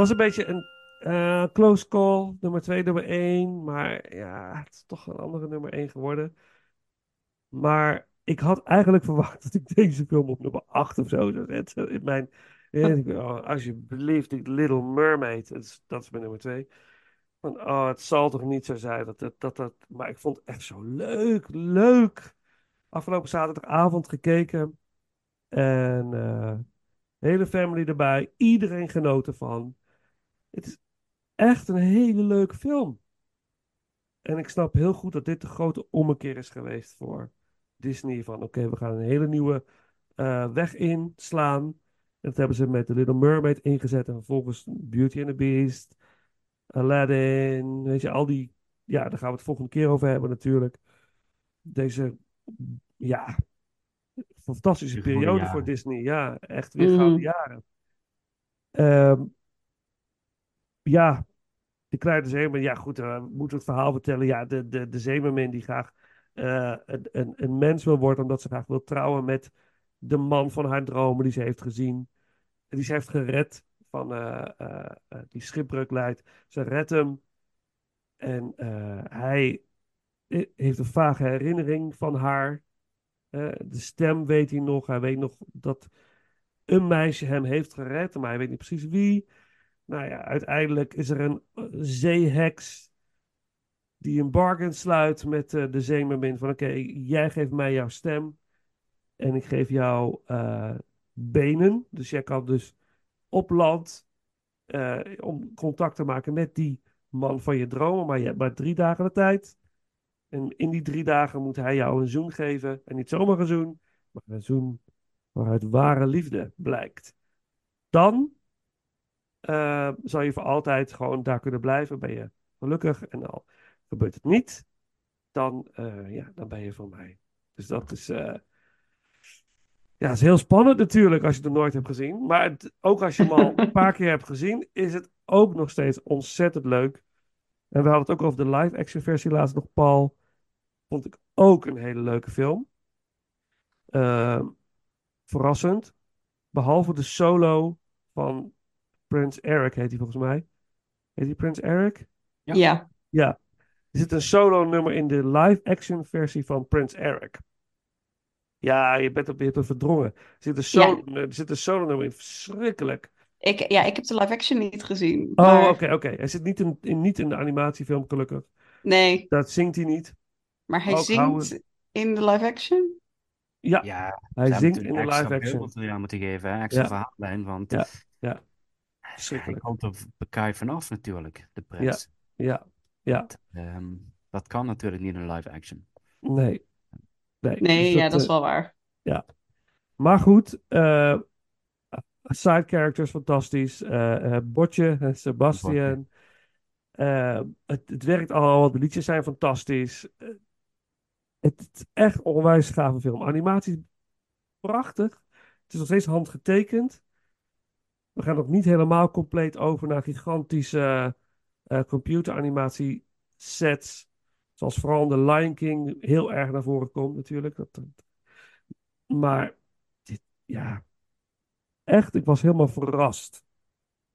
was een beetje een eh, close call. Nummer 2, nummer 1. Maar ja, het is toch een andere nummer 1 geworden. Maar ik had eigenlijk verwacht dat ik deze film op nummer 8 of zo zou zetten. In mijn, oh, alsjeblieft, die Little Mermaid. Dat is, dat is mijn nummer 2. Van, oh, het zal toch niet zo zijn dat dat, dat, dat... Maar ik vond het echt zo leuk, leuk. Afgelopen zaterdagavond gekeken. En eh, hele family erbij. Iedereen genoten van. Het is echt een hele leuke film. En ik snap heel goed dat dit de grote ommekeer is geweest voor Disney. Van oké, we gaan een hele nieuwe eh, weg inslaan. En dat hebben ze met The Little Mermaid ingezet. En vervolgens Beauty and the Beast, Aladdin. Weet je, al die... Ja, daar gaan we het volgende keer over hebben natuurlijk. Deze, ja, fantastische periode jaren. voor Disney. Ja, echt weer gouden jaren. Ehm, ja, de kleine. Ja, goed, eh, we moeten het verhaal vertellen. Ja, de, de, de zeemermin die graag eh, een, een, een mens wil worden, omdat ze graag wil trouwen met de man van haar dromen die ze heeft gezien. Die ze heeft gered van eh, die schipbreuk leidt. Ze redt hem. En hij heeft een vage herinnering van haar. De stem weet hij nog. Hij weet nog dat een meisje hem heeft gered, maar hij weet niet precies wie. Nou ja, uiteindelijk is er een eh, zeeheks die een bargain sluit met eh, de zeemermin van oké, jij geeft mij jouw stem en ik geef jou eh, benen. Dus jij kan dus op land om contact te maken met die man van je dromen, maar je hebt maar drie dagen de tijd. En in die drie dagen moet hij jou een zoen geven. En niet zomaar een zoen, maar een zoen waaruit ware liefde blijkt. Dan eh, zal je voor altijd gewoon daar kunnen blijven. Ben je gelukkig. En al gebeurt het niet, dan, eh, ja, dan ben je van mij. Dus dat is, eh, ja, is heel spannend natuurlijk als je het nog nooit hebt gezien. Maar het- ook als je hem al een paar keer hebt gezien, is het ook nog steeds ontzettend leuk. En we hadden het ook over de live-action versie laatst nog, Paul. Vond ik ook een hele leuke film. Verrassend. Behalve de solo van Prince Eric, heet hij volgens mij. Heet hij Prince Eric? Ja. Ja. Ja. Er zit een solo nummer in de live-action versie van Prince Eric. Ja, je bent op, je hebt het verdrongen. Er zit een solo, er zit een solo nummer in. Verschrikkelijk. Ik, ja, ik heb de live action niet gezien. Oh, maar- oké, oké. Hij zit niet in, in, niet in de animatiefilm, gelukkig. Nee, Dat zingt hij niet. maar hij Ook houden- zingt in de live action. Ja, Ja, hij zingt in de live-action. beeldmateriaal moeten geven, hè, extra Ja. verhaallijn, want Ja, ja. Verschrikkelijk. komt er vanaf natuurlijk, de prins. Ja, ja. Ehm, dat kan natuurlijk niet in live action. Nee. Nee, Nee, dus ja, dat is eh, wel waar. Ja. Maar goed, eh, side characters fantastisch. Eh eh, Botje, Sebastian. Eh, het, het werkt allemaal, de liedjes zijn fantastisch. Het is echt een onwijs gave film. Animatie prachtig. Het is nog steeds handgetekend. We gaan nog niet helemaal compleet over naar gigantische eh computeranimatie sets. Zoals vooral de Lion King heel erg naar voren komt natuurlijk. Dat, maar dit, ja, echt, ik was helemaal verrast.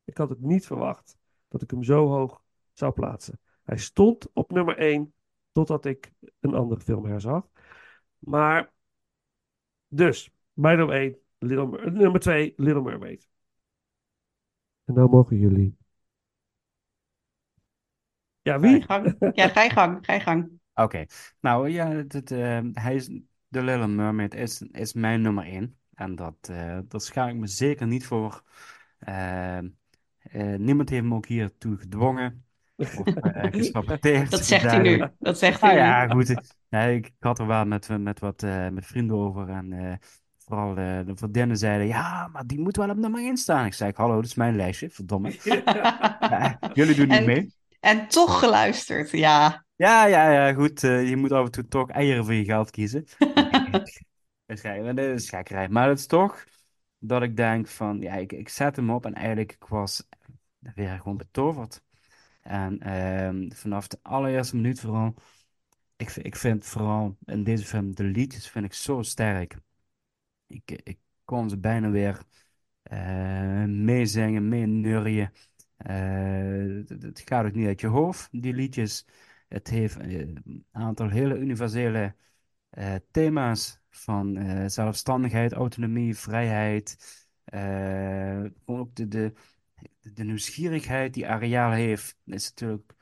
Ik had het niet verwacht dat ik hem zo hoog zou plaatsen. Hij stond op nummer 1 totdat ik een andere film herzag. Maar dus, bij nummer 1, Little Mer- nummer 2, Little Mermaid. En nou mogen jullie. Ja, Ga je wie? gang. Ja, ga je gang. Ga je gang. Oké, nou ja, het, het, eh, hij is, The Little Mermaid is, is mijn nummer één. En dat, eh dat schaam ik me zeker niet voor. Eh, eh, niemand heeft me ook hiertoe gedwongen of eh, gesaboteerd. Dat zegt hij nu. Dat zegt hij nu. ja, goed. Nee, ik had er wel met, met wat eh, met vrienden over. En eh, vooral eh, de vriendinnen zeiden: Ja, maar die moet wel op nummer 1 staan. Ik zei: Hallo, dit is mijn lijstje, verdomme. Ja, jullie doen niet En- mee. En toch geluisterd, ja. Ja, ja, ja, goed. eh, je moet af en toe toch eieren voor je geld kiezen. Dat is gek- dat is gekkerij. Maar het is toch dat ik denk van, ja, ik, ik zet hem op en eigenlijk ik was weer gewoon betoverd. En ehm, vanaf de allereerste minuut vooral, ik, vind- ik vind vooral in deze film de liedjes vind ik zo sterk. Ik, ik kon ze bijna weer eh meezingen, meeneurien. Eh, het, gaat ook niet uit je hoofd, die liedjes. Het heeft eh, een aantal hele universele eh, thema's van eh, zelfstandigheid, autonomie, vrijheid. eh, gewoon ook de, de, de nieuwsgierigheid die Ariel heeft, is natuurlijk,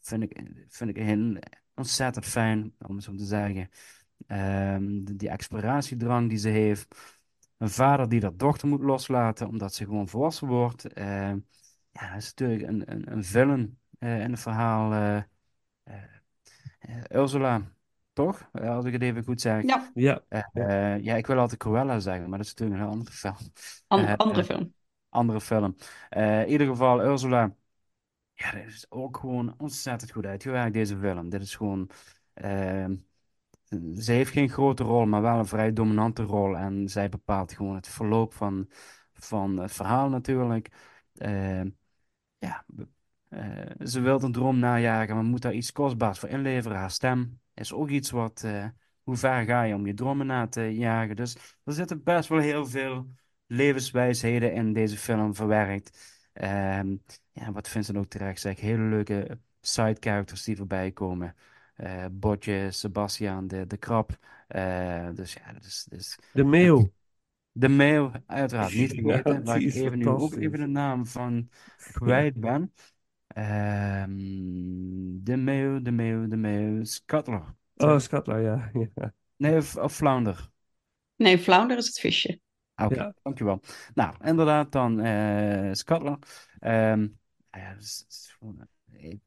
vind ik, vind ik heel ontzettend fijn, om zo te zeggen. Ehm, die exploratiedrang die ze heeft. Een vader die dat dochter moet loslaten omdat ze gewoon volwassen wordt. Ehm, ja, dat is natuurlijk een, een, een villain eh, in het verhaal. eh, eh, eh, Ursula, toch? Als ik het even goed zeg. Ja, Ja. Ja, ik wil altijd Cruella zeggen, maar dat is natuurlijk een heel andere film. an- andere film. andere film. Eh, in ieder geval, Ursula. Ja, dat is ook gewoon ontzettend goed uitgewerkt, deze film. Dit is gewoon. ehm, ze heeft geen grote rol, maar wel een vrij dominante rol. En zij bepaalt gewoon het verloop van, van het verhaal natuurlijk. Ehm, ja, eh, ze wil een droom najagen, maar moet daar iets kostbaars voor inleveren. Haar stem is ook iets wat. eh, hoe ver ga je om je dromen na te jagen? Dus er zitten best wel heel veel levenswijsheden in deze film verwerkt. Ehm, ja, wat Vincent ook terecht zegt, hele leuke side characters die voorbij komen. Eh Botje, Sebastian, de, de krab. Eh, dus ja, dat is, is... De meeuw. De mail, uiteraard niet Ja, vergeten, waar die ik even nu ook even de naam van kwijt ben. Ehm, de mail, de mail, de mail, Scuttler. Oh, Scatler, ja. ja. Nee, of, of Flounder. Nee, Flounder is het visje. Ah, Oké, Ja. dankjewel. Nou, inderdaad, dan eh Scuttler. Ehm, ja, dat is- dat is gewoon, eh,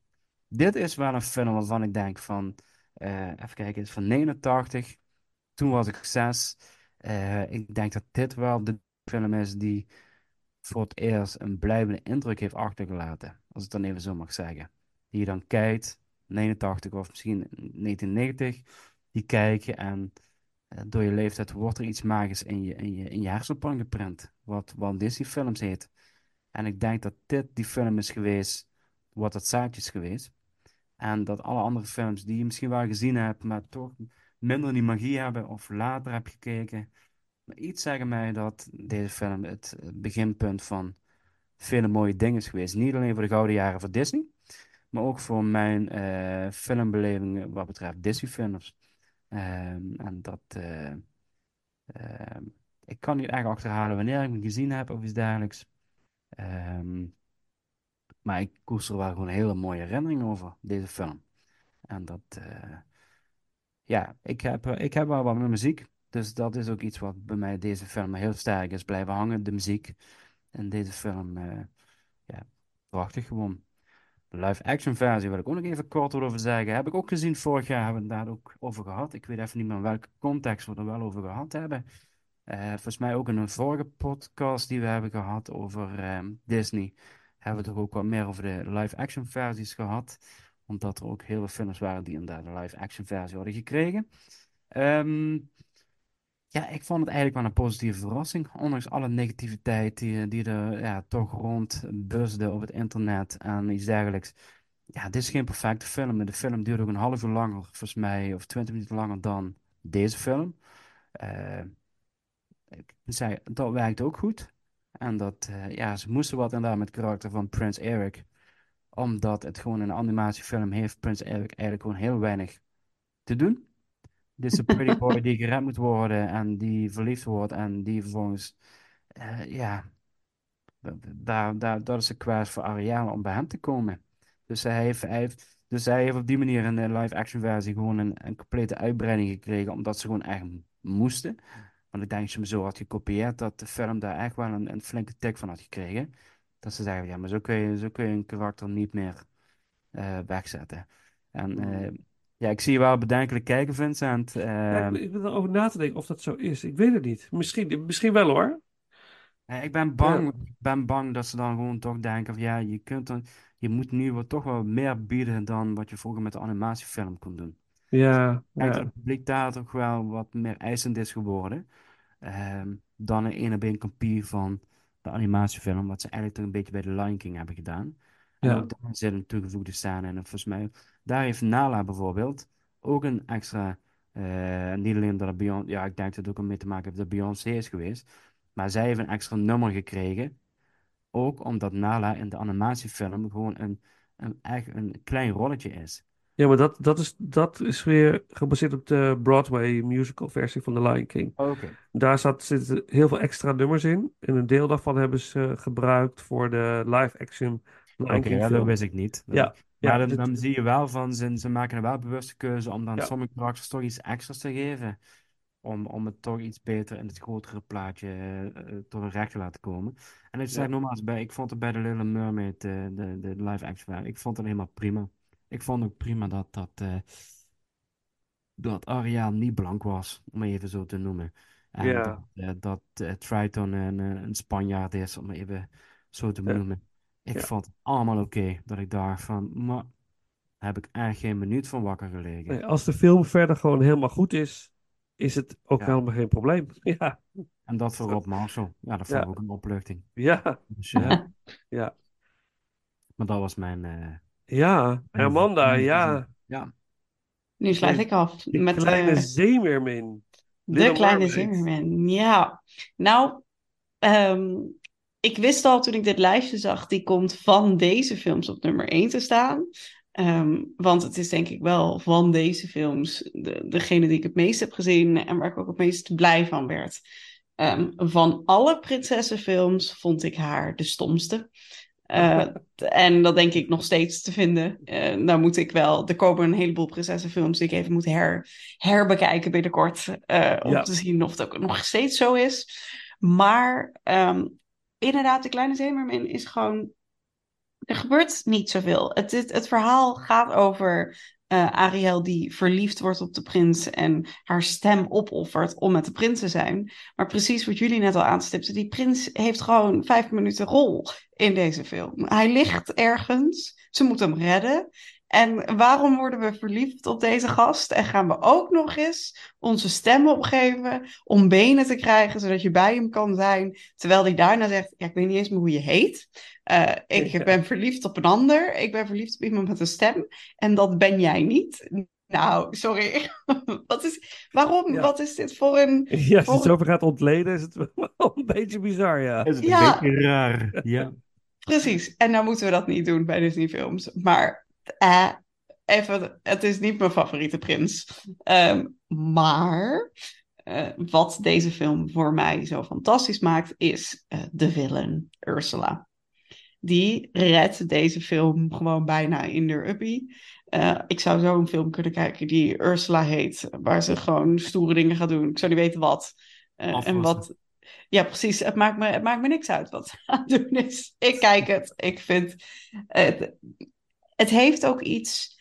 dit is wel een film waarvan ik denk van, eh, even kijken, is van 89. Toen was ik zes. Eh, ik denk dat dit wel de film is die voor het eerst een blijvende indruk heeft achtergelaten. Als ik het dan even zo mag zeggen. Die je dan kijkt, 89 of misschien 1990, die kijk je en eh, door je leeftijd wordt er iets magisch in je, in je, in je hersenpan geprint. Wat Walt Disney films heet. En ik denk dat dit die film is geweest, wat het zaadje is geweest. En dat alle andere films die je misschien wel gezien hebt, maar toch minder die magie hebben of later heb gekeken. Maar iets zeggen mij dat deze film het eh, beginpunt van vele mooie dingen is geweest. Niet alleen voor de gouden jaren voor Disney, maar ook voor mijn eh filmbeleving wat betreft Disney-films. Ehm, en dat, eh, ehm, ik kan niet echt achterhalen wanneer ik hem gezien heb of iets dergelijks. Ehm, maar ik koester wel gewoon hele mooie herinneringen over deze film. En dat, eh, ja, ik heb, eh, ik heb wel wat met muziek. Dus dat is ook iets wat bij mij deze film heel sterk is blijven hangen. De muziek in deze film, eh, ja, prachtig gewoon. De live-action versie wil ik ook nog even kort over zeggen. Heb ik ook gezien vorig jaar, hebben we het daar ook over gehad. Ik weet even niet meer in welke context we er wel over gehad hebben. Volgens mij ook in een vorige podcast die we hebben gehad over Disney, hebben we er ook wat meer over de live-action versies gehad. Omdat er ook heel veel films waren die inderdaad een live-action versie hadden gekregen. Ehm, ja, ik vond het eigenlijk wel een positieve verrassing. Ondanks alle negativiteit die, die er ja, toch rond busde op het internet en iets dergelijks. Ja, dit is geen perfecte film. De film duurt ook een half uur langer, volgens mij, of twintig minuten langer dan deze film. Eh, ik zei, dat werkt ook goed. En dat, eh, ja, ze moesten wat inderdaad met het karakter van Prince Eric. Omdat het gewoon een animatiefilm heeft Prince Eric eigenlijk gewoon heel weinig te doen. Dit is een pretty boy die gered moet worden en die verliefd wordt en die vervolgens, eh, ja, daar, daar, dat is een kwestie voor Ariel om bij hem te komen. Dus hij heeft, heeft, dus heeft op die manier in de live-action versie gewoon een, een complete uitbreiding gekregen, omdat ze gewoon echt moesten. Want ik denk als je hem zo had gekopieerd, dat de film daar echt wel een, een flinke tik van had gekregen. Dat ze zeggen, ja, maar zo kun je, zo kun je een karakter niet meer eh, wegzetten. En eh, ja, ik zie je wel bedenkelijk kijken, Vincent. Ja, Ehm, ik, ik ben erover na te denken of dat zo is. Ik weet het niet. Misschien, misschien wel hoor. Eh, Ik ben bang, ik ben bang dat ze dan gewoon toch denken van ja, je kunt dan, je moet nu wat, toch wel meer bieden dan wat je vroeger met de animatiefilm kon doen. Ja, dat ja. het publiek daar toch wel wat meer eisend is geworden ehm, dan een op één kopie van de animatiefilm, wat ze eigenlijk toch een beetje bij The Lion King hebben gedaan. En Ja. ook daar zit een toegevoegde scène in. En volgens mij, daar heeft Nala bijvoorbeeld ook een extra, eh, niet alleen dat het Beyoncé, ja, ik denk dat het ook mee te maken heeft dat Beyoncé is geweest, maar zij heeft een extra nummer gekregen, ook omdat Nala in de animatiefilm gewoon een, een, echt een klein rolletje is. Ja, maar dat, dat, is, dat is weer gebaseerd op de Broadway musical versie van The Lion King. Oké. Daar zat, zitten heel veel extra nummers in. En een deel daarvan hebben ze gebruikt voor de live-action Lion Oké, King ja, dat wist ik niet. Ja, Maar ja, dan, dan zie je wel van, ze, ze maken er wel bewuste keuze om dan Ja. sommige karakters toch iets extra's te geven. Om, om het toch iets beter in het grotere plaatje eh, tot een recht te laten komen. En ik zeg Ja. nogmaals, bij, ik vond het bij The Little Mermaid, eh, de, de live action, ik vond het helemaal prima. Ik vond ook prima dat, dat, eh, dat Ariel niet blank was, om even zo te noemen. En Ja. dat, eh, dat eh, Triton een, eh, een Spanjaard is, om even zo te Ja. noemen. Ik Ja. vond het allemaal oké. Dat ik dacht van, maar heb ik echt geen minuut van wakker gelegen. Nee, als de film verder gewoon helemaal goed is, is het ook Ja. helemaal geen probleem. Ja, En dat voor Rob Marshall. Ja, dat vond ik Ja. ook een opluchting. ja, Dus, ja. ja, ja. Maar dat was mijn... eh, Ja, Amanda, mijn- ja. Ja, Nu sluit ik af Die met kleine eh, zeemeermin. de Little kleine zeemermin. Ja, nou, ehm, ik wist al toen ik dit lijstje zag, die komt van deze films op nummer 1 te staan. Ehm, want het is denk ik wel van deze films de, degene die ik het meest heb gezien en waar ik ook het meest blij van werd. Ehm, van alle prinsessenfilms vond ik haar de stomste. Eh, en dat denk ik nog steeds te vinden. Eh nou moet ik wel. Er komen een heleboel prinsessenfilms die ik even moet her, herbekijken binnenkort. eh, om Ja. te zien of het ook nog steeds zo is. Maar ehm, inderdaad, de kleine zeemermin is gewoon. Er gebeurt niet zoveel. Het, het, het verhaal gaat over eh, Ariel die verliefd wordt op de prins en haar stem opoffert om met de prins te zijn. Maar precies wat jullie net al aanstipten, die prins heeft gewoon vijf minuten rol in deze film. Hij ligt ergens, ze moet hem redden. En waarom worden we verliefd op deze gast? En gaan we ook nog eens onze stem opgeven om benen te krijgen, zodat je bij hem kan zijn. Terwijl hij daarna zegt, ja, ik weet niet eens meer hoe je heet. Eh, ik Ja. ben verliefd op een ander. Ik ben verliefd op iemand met een stem. En dat ben jij niet. Nou, sorry. Wat is, waarom? Ja. Wat is dit voor een... Ja, als je het voor- zo ver gaat ontleden, is het wel een beetje bizar, ja. is het Ja. een beetje raar. Ja. Precies. En nou moeten we dat niet doen bij Disney-films. Maar eh, even, het is niet mijn favoriete prins. Ehm, maar eh, wat deze film voor mij zo fantastisch maakt, is eh, de villain Ursula. Die redt deze film gewoon bijna in de uppie. Ik zou zo een film kunnen kijken die Ursula heet, waar ze gewoon stoere dingen gaat doen. Ik zou niet weten wat. En wat. Ja, precies. Het maakt, me, het maakt me niks uit wat ze aan het doen is. Ik kijk het. Ik vind. Het, het heeft ook iets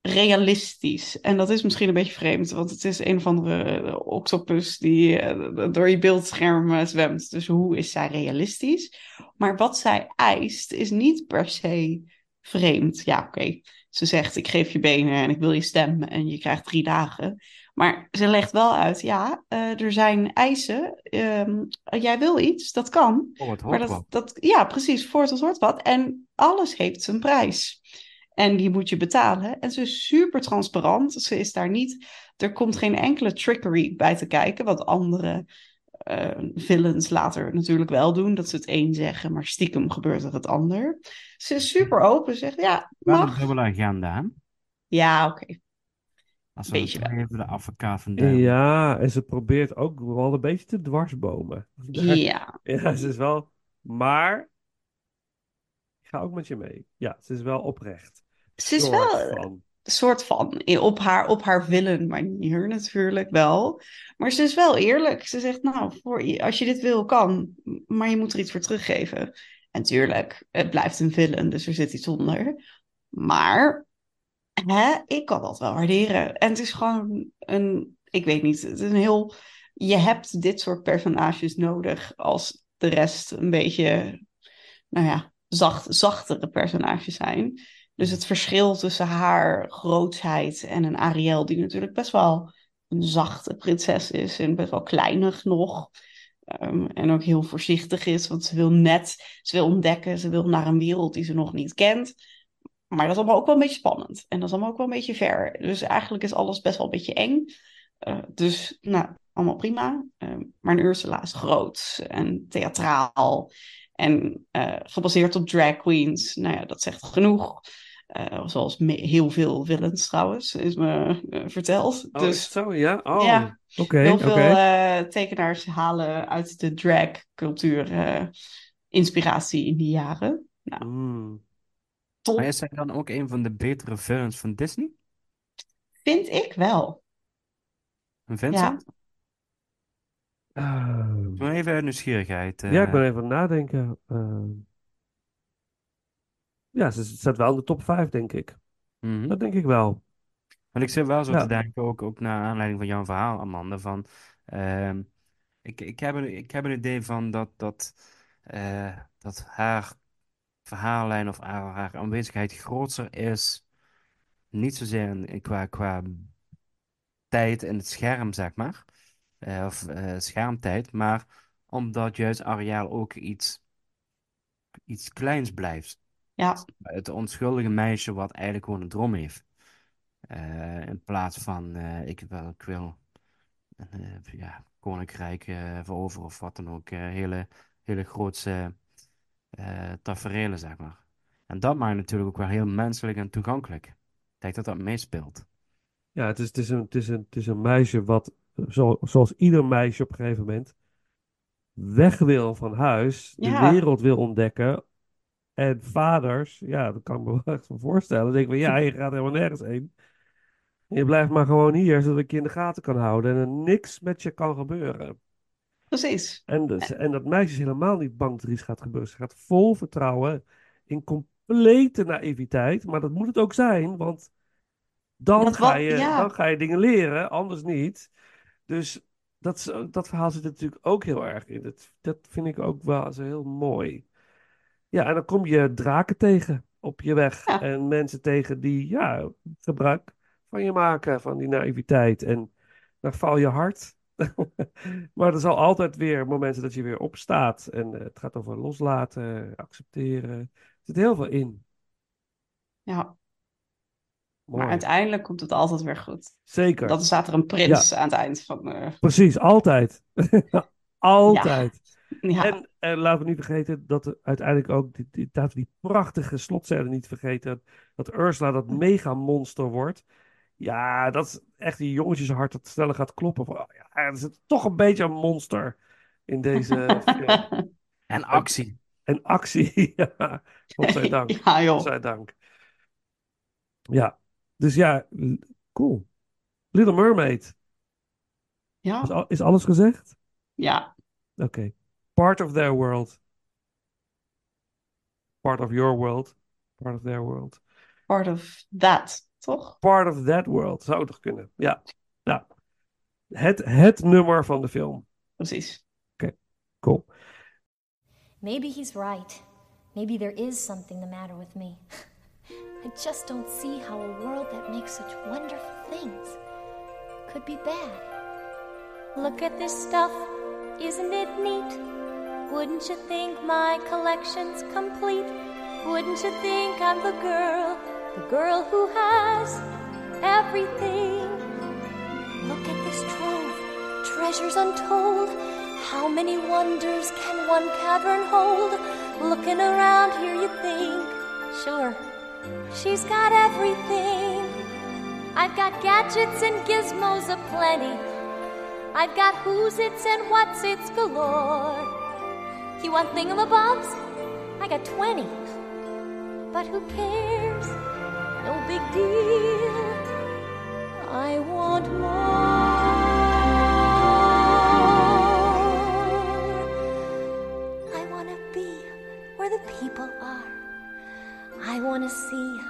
realistisch. En dat is misschien een beetje vreemd, want het is een of andere octopus die eh, door je beeldscherm zwemt. Dus hoe is zij realistisch? Maar wat zij eist is niet per se vreemd. Ja, oké. Ze zegt: Ik geef je benen en ik wil je stem en je krijgt drie dagen. Maar ze legt wel uit: ja, eh, er zijn eisen. Ehm, jij wil iets, dat kan. Oh, het Maar hoort dat, wat. dat, ja, precies, voor het hoort wat. En alles heeft zijn prijs. En die moet je betalen. En ze is super transparant. Ze is daar niet. Er komt geen enkele trickery bij te kijken. Wat andere eh, villains later natuurlijk wel doen. Dat ze het een zeggen, maar stiekem gebeurt er het ander. Ze is super open. Ze zegt ja, Wel een mag. dubbele agenda, hè? Ja, oké. Als we Beetje het wel. even de advocaat van de. Ja, en ze probeert ook wel een beetje te dwarsbomen. Ja, Ja, ze is wel... Maar... Ik ga ook met je mee. Ja, ze is wel oprecht. ze is wel. van. Soort van. Op haar, op haar villain manier natuurlijk wel. Maar ze is wel eerlijk. Ze zegt, nou, voor, als je dit wil, kan. Maar je moet er iets voor teruggeven. En tuurlijk, het blijft een villain, dus er zit iets onder. Maar hè, ik kan dat wel waarderen. En het is gewoon een, ik weet niet, het is een heel... Je hebt dit soort personages nodig als de rest een beetje, nou ja, zacht, zachtere personages zijn. Dus het verschil tussen haar grootsheid en een Ariel, die natuurlijk best wel een zachte prinses is en best wel kleinig nog. Ehm, en ook heel voorzichtig is, want ze wil net, ze wil ontdekken, ze wil naar een wereld die ze nog niet kent. Maar dat is allemaal ook wel een beetje spannend. En dat is allemaal ook wel een beetje ver. Dus eigenlijk is alles best wel een beetje eng. Eh, dus, nou, allemaal prima. Ehm, maar een Ursula is groot en theatraal. En eh, gebaseerd op drag queens. Nou ja, dat zegt genoeg. Eh, zoals heel veel villains trouwens, is me eh, verteld. Oh, dus zo? Ja? Oh, Ja. oké. heel veel eh, tekenaars halen uit de drag-cultuur eh, inspiratie in die jaren. Nou, Mm. top, Maar is hij dan ook een van de betere villains van Disney? vind ik wel. En Vincent? Ehm, Doe even uit nieuwsgierigheid. ja, ik ben even aan het nadenken. Ja, ze staat wel in de top 5, denk ik. Mhm. Dat denk ik wel. Want ik zit wel zo Ja. te denken, ook, ook naar aanleiding van jouw verhaal, Amanda, van ehm, ik, ik, heb een, ik heb een idee van dat, dat, eh, dat haar verhaallijn of haar, haar aanwezigheid groter is, niet zozeer in, qua, qua tijd in het scherm, zeg maar, eh, of eh, schermtijd, maar omdat juist Ariel ook iets, iets kleins blijft. Ja, Het onschuldige meisje wat eigenlijk gewoon een droom heeft. Eh, in plaats van eh, ik wil, ik wil eh, ja, koninkrijk veroveren of wat dan ook. eh, hele, hele grootse eh taferelen, zeg maar. En dat maakt natuurlijk ook wel heel menselijk en toegankelijk. Ik denk dat dat meespeelt. Ja, het is, het is, een, het is, een, het is een meisje wat, zo, zoals ieder meisje op een gegeven moment, weg wil van huis, de wereld wil ontdekken. En vaders, ja, dat kan ik me wel echt van voorstellen. Dan denk ik van, ja, je gaat helemaal nergens heen. Je blijft maar gewoon hier, zodat ik je in de gaten kan houden en er niks met je kan gebeuren. precies. En, dus, en dat meisje is helemaal niet bang dat er iets gaat gebeuren. Ze gaat vol vertrouwen, in complete naïviteit. Maar dat moet het ook zijn, want dan, Dat ga je, ja. dan ga je dingen leren, anders niet. Dus dat, dat verhaal zit er natuurlijk ook heel erg in. Dat, dat vind ik ook wel zo heel mooi. Ja, en dan kom je draken tegen op je weg. Ja. En mensen tegen die ja, gebruik van je maken, van die naïviteit. En dan val je hard. maar er zal altijd weer momenten dat je weer opstaat. En eh, het gaat over loslaten, accepteren. Er zit heel veel in. Ja, Mooi. maar uiteindelijk komt het altijd weer goed. Zeker. Dan staat er een prins aan het eind van... eh, Precies, altijd. altijd. ja, En, en laten we niet vergeten dat er uiteindelijk ook, die, die, laten we die prachtige slotscène niet vergeten, dat Ursula dat mega monster wordt. Ja, dat is echt die jongetjeshart dat sneller gaat kloppen. Van, oh ja, er zit toch een beetje een monster in deze film. En actie. En actie, ja. Godzijdank. ja joh. Godzijdank. Ja, dus ja, cool. Little Mermaid. Is, Ja, al- is alles gezegd? ja, Oké. Part of their world. Part of your world. Part of their world. part of that, toch? Part of that world. Zou toch kunnen? Ja. ja. Het, het nummer van de film. Precies. Ok, cool. Maybe he's right. Maybe there is something the matter with me. I just don't see how a world that makes such wonderful things could be bad. Look at this stuff, isn't it neat? Wouldn't you think my collection's complete? Wouldn't you think I'm the girl, the girl who has everything? Look at this trove, treasures untold. How many wonders can one cavern hold? Looking around here, you think, sure, she's got everything. I've got gadgets and gizmos aplenty. I've got who's its and what's its galore. You want thingamabobs? I got 20. But who cares? No big deal. I want more. I want to be where the people are. I want to see,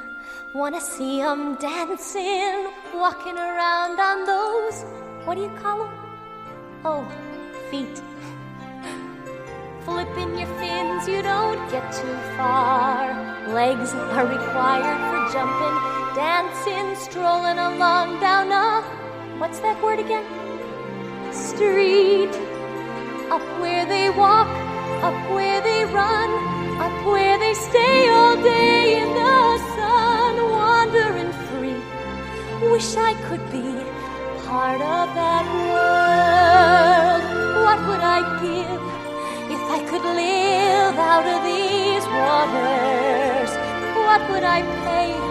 want to see 'em dancing, walking around on those, what do you call 'em? Oh, feet. Flipping your fins, you don't get too far. Legs are required for jumping, dancing, strolling along down a, what's that word again? Street. Up where they walk, up where they run, up where they stay all day in the sun, wandering free. Wish I could be part of that world. What would I could live out of these waters? What would I pay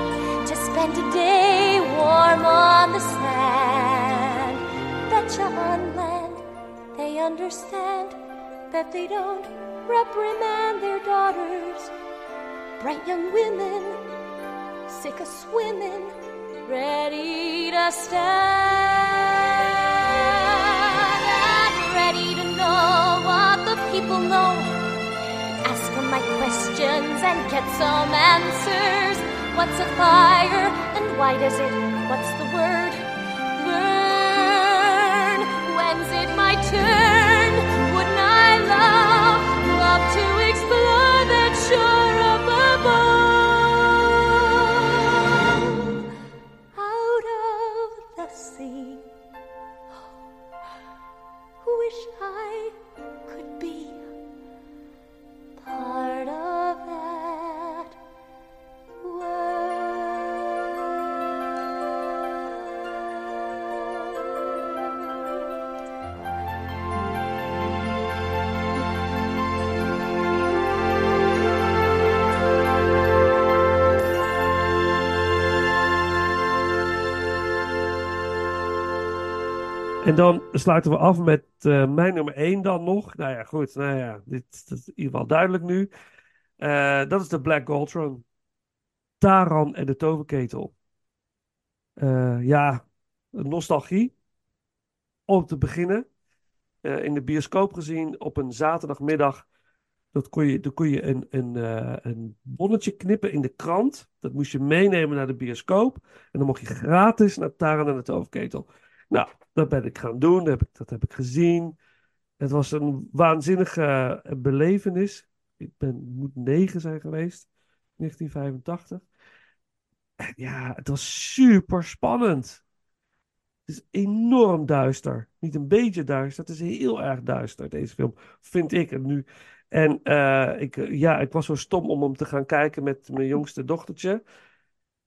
spent a day warm on the sand. Betcha on land, they understand that they don't reprimand their daughters. Bright young women, sick of swimming, ready to stand and ready to know what the people know. My questions and get some answers. What's a fire and why does it? What's the word? Burn. When's it my turn? Dan sluiten we af met eh, mijn nummer 1 dan nog. Nou ja, goed. Nou ja, dit is in ieder geval duidelijk nu. Eh, dat is de Black Gold. Taran en de toverketel. Eh, ja, nostalgie. Om te beginnen. In de bioscoop gezien op een zaterdagmiddag. Dat kon je, dan kon je een, een, een bonnetje knippen in de krant. Dat moest je meenemen naar de bioscoop. En dan mocht je gratis naar Taran en de toverketel. Nou, dat ben ik gaan doen. Dat heb ik, dat heb ik gezien. Het was een waanzinnige eh, belevenis. Ik ben, moet negen zijn geweest. 1985. En ja, het was super spannend. Het is enorm duister. Niet een beetje duister. Het is heel erg duister, deze film. Vind ik het nu. En eh, ik, ja, ik was zo stom om hem te gaan kijken met mijn jongste dochtertje.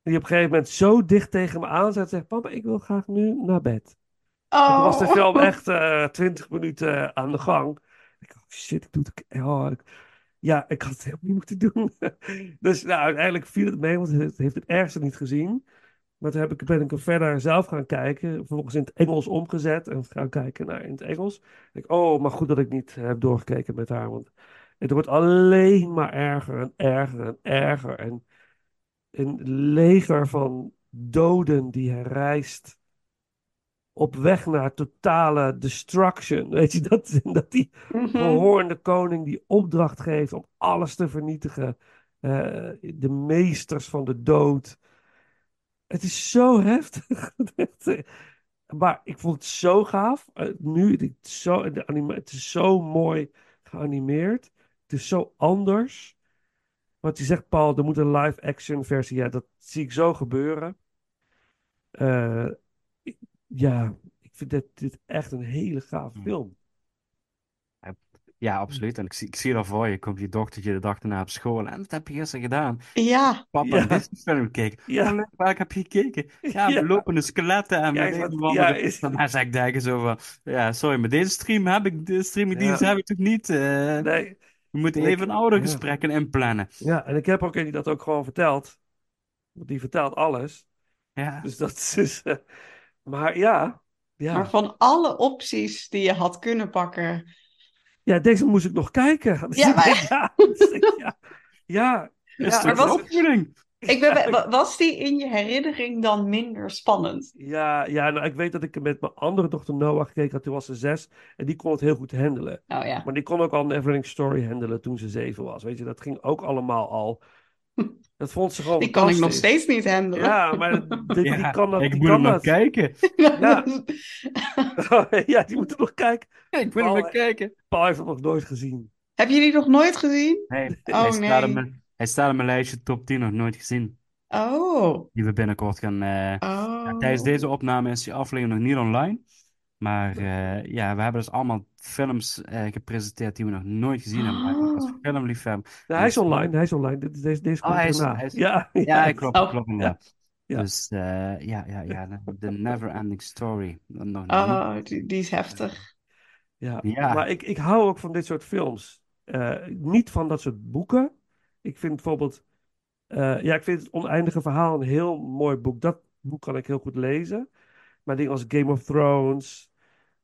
Die op een gegeven moment zo dicht tegen me aan zat. Zegt, papa, ik wil graag nu naar bed. En toen was de Oh. film echt eh 20 minuten aan de gang. Ik dacht, oh, shit, ik doe het. Oh, ik- ja, ik had het helemaal niet moeten doen. Dus nou, uiteindelijk viel het mee, want het heeft het ergste niet gezien. Maar toen heb ik, ben ik er verder zelf gaan kijken. Vervolgens in het Engels omgezet en gaan kijken naar in het Engels. Ik, oh, maar goed dat ik niet heb doorgekeken met haar. Want het wordt alleen maar erger en erger en erger. En een leger van doden die herrijst op weg naar totale destruction. Weet je, dat, dat die Mhm. gehoornde koning die opdracht geeft om alles te vernietigen. Eh, de meesters van de dood. Het is zo heftig. Eh, maar ik vond het zo gaaf. Eh, nu, het is zo, de anima het is zo mooi geanimeerd. Het is zo anders. Wat je zegt, Paul, er moet een live-action versie. Ja, dat zie ik zo gebeuren. Eh, ja, ik vind dit, dit echt een hele gave film. Ja, absoluut. En ik zie, ik zie dat voor je. Komt je dochtertje de dag daarna op school. En wat heb je gisteren gedaan? Ja. Papa, Ja. een Disney-film gekeken. Ja. Oh, waar heb je gekeken? Ja, Ja. lopende skeletten en Ja, met is een ja, is- Dan zeg ik denken zo van... Ja, sorry, maar deze stream heb ik... De streamingdienst Ja. heb ik toch niet... eh, Nee. We moeten En ik- even oude ja. gesprekken inplannen. Ja, en ik heb ook die dat ook gewoon verteld. Want die vertelt alles. Ja. Dus dat is. eh, maar ja, ja. Maar van alle opties die je had kunnen pakken. Ja, deze moest ik nog kijken. Dus Ja, maar- ja, dus ja, ja, Is ja, maar wat-? Ik ben, wa- was die in je herinnering dan minder spannend? ja, ja, nou, ik weet dat ik met mijn andere dochter Noah gekeken had. Toen was ze zes. En die kon het heel goed handelen. Oh ja. Maar die kon ook al een Everything Story handelen toen ze zeven was. Weet je, dat ging ook allemaal al. Dat vond ze gewoon Die kan ik nog steeds niet handelen. Ja, maar die, Ja, kan dat. ik die moet kan hem nog kijken. Ja. ja, die moeten nog kijken. Ik moet hem nog kijken. Paul heeft het nog nooit gezien. Heb je die nog nooit gezien? Nee, Oh, nee. Hij staat op mijn lijstje top 10 nog nooit gezien. Oh. Die we binnenkort gaan... eh, Oh. ja, tijdens deze opname is die aflevering nog niet online. Maar eh, ja, we hebben dus allemaal films eh, gepresenteerd die we nog nooit gezien hebben. Als Oh. filmliefhebber. Ja, hij is online, hij is online. Dit- is- Deze, deze Oh, komt hij is, hij is- Ja, ja, klopt, Oh. klopt inderdaad. Ja. Dus eh, ja, ja, ja, de- The Never Ending Story. Nog. Oh, die, die is heftig. Ja, Ja. maar ik, ik hou ook van dit soort films. Eh, niet van dat soort boeken. Ik vind bijvoorbeeld Eh, ja, ik vind het Oneindige Verhaal een heel mooi boek. Dat boek kan ik heel goed lezen. Maar dingen als Game of Thrones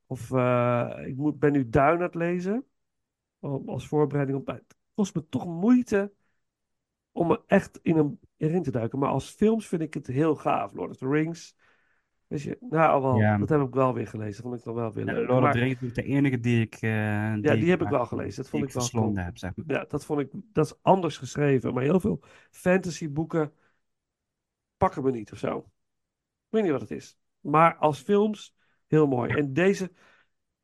of eh, ik moet, ben nu Duin aan het lezen. Als voorbereiding op. Het kost me toch moeite om er echt in een, erin te duiken. Maar als films vind ik het heel gaaf. Lord of the Rings. Je, nou, wel, Ja. dat heb ik wel weer gelezen. Dat vond ik dan wel weer Ja, leuk. Of the Rings is de enige die ik... eh, ja, die heb ik wel gelezen. Dat vond ik wel verslonden cool. heb, zeg maar. Ja, dat vond ik, dat is anders geschreven. Maar heel veel fantasyboeken pakken me niet of zo. Ik weet niet wat het is. Maar als films, heel mooi. En deze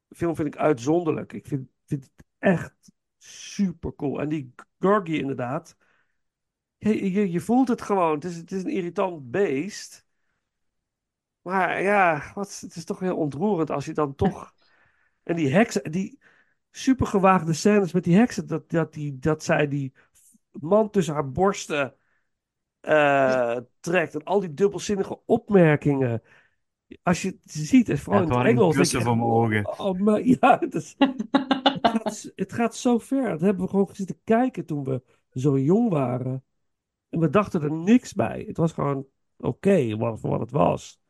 film vind ik uitzonderlijk. Ik vind, vind het echt super cool. En die Gorgie inderdaad. Je, je, je voelt het gewoon. Het is, het is een irritant beest. Maar ja, wat, het is toch heel ontroerend als je dan toch... En die heksen, die super gewaagde scènes met die heksen. Dat, dat, die, dat zij die man tussen haar borsten eh, trekt. En al die dubbelzinnige opmerkingen. Als je het ziet, en vooral Ja, in het een Engels. kussen mijn ogen. Oh, maar ja, het, is, het, gaat, het gaat zo ver. Dat hebben we gewoon zitten kijken toen we zo jong waren. En we dachten er niks bij. Het was gewoon oké wat, voor wat het was.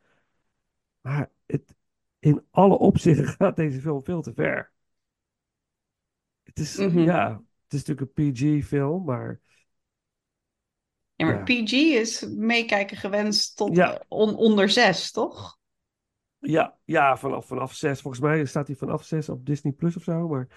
Maar het, in alle opzichten gaat deze film veel te ver. Het is, Mhm. ja, het is natuurlijk een PG-film, maar Ja, maar Ja. PG is meekijken gewenst tot Ja. on- onder zes, toch? ja, ja vanaf, vanaf zes. Volgens mij staat hij vanaf zes op Disney Plus of zo. Maar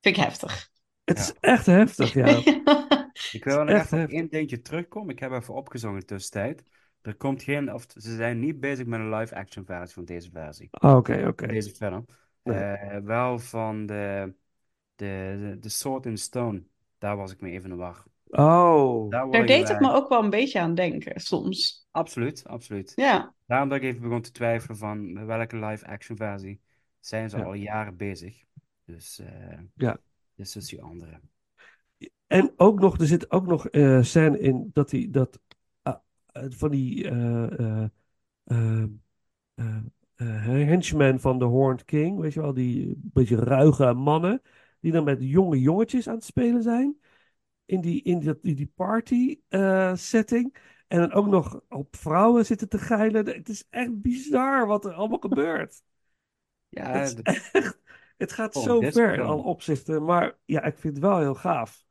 Vind ik heftig. het is echt heftig, ja. Ik wil echt even op één dingetje terugkomen. Ik heb even opgezongen tussentijd. Er komt geen, of ze zijn niet bezig met een live-action versie van deze versie. Ah, Oké, oké. Deze film. Nee. Eh, wel van de, de, de, de Sword in Stone. Daar was ik me even in de war. Oh, Daar deed ik me ook wel een beetje aan denken, soms. Absoluut, absoluut. Ja. Daarom dat ik even begon te twijfelen van met welke live-action versie zijn ze Ja. al jaren bezig. Dus, eh ja. dus is die andere. En ook nog, er zit ook nog eh scène in dat hij dat van die eh eh eh, eh, eh, henchmen van de Horned King, weet je wel, die beetje ruige mannen, die dan met jonge jongetjes aan het spelen zijn in die, in dat, die, die party eh, setting. En dan ook nog op vrouwen zitten te geilen. Het is echt bizar wat er allemaal gebeurt. Ja, Het is echt, het gaat Oh, zo ver in alle opzichten. Maar ja, ik vind het wel heel gaaf.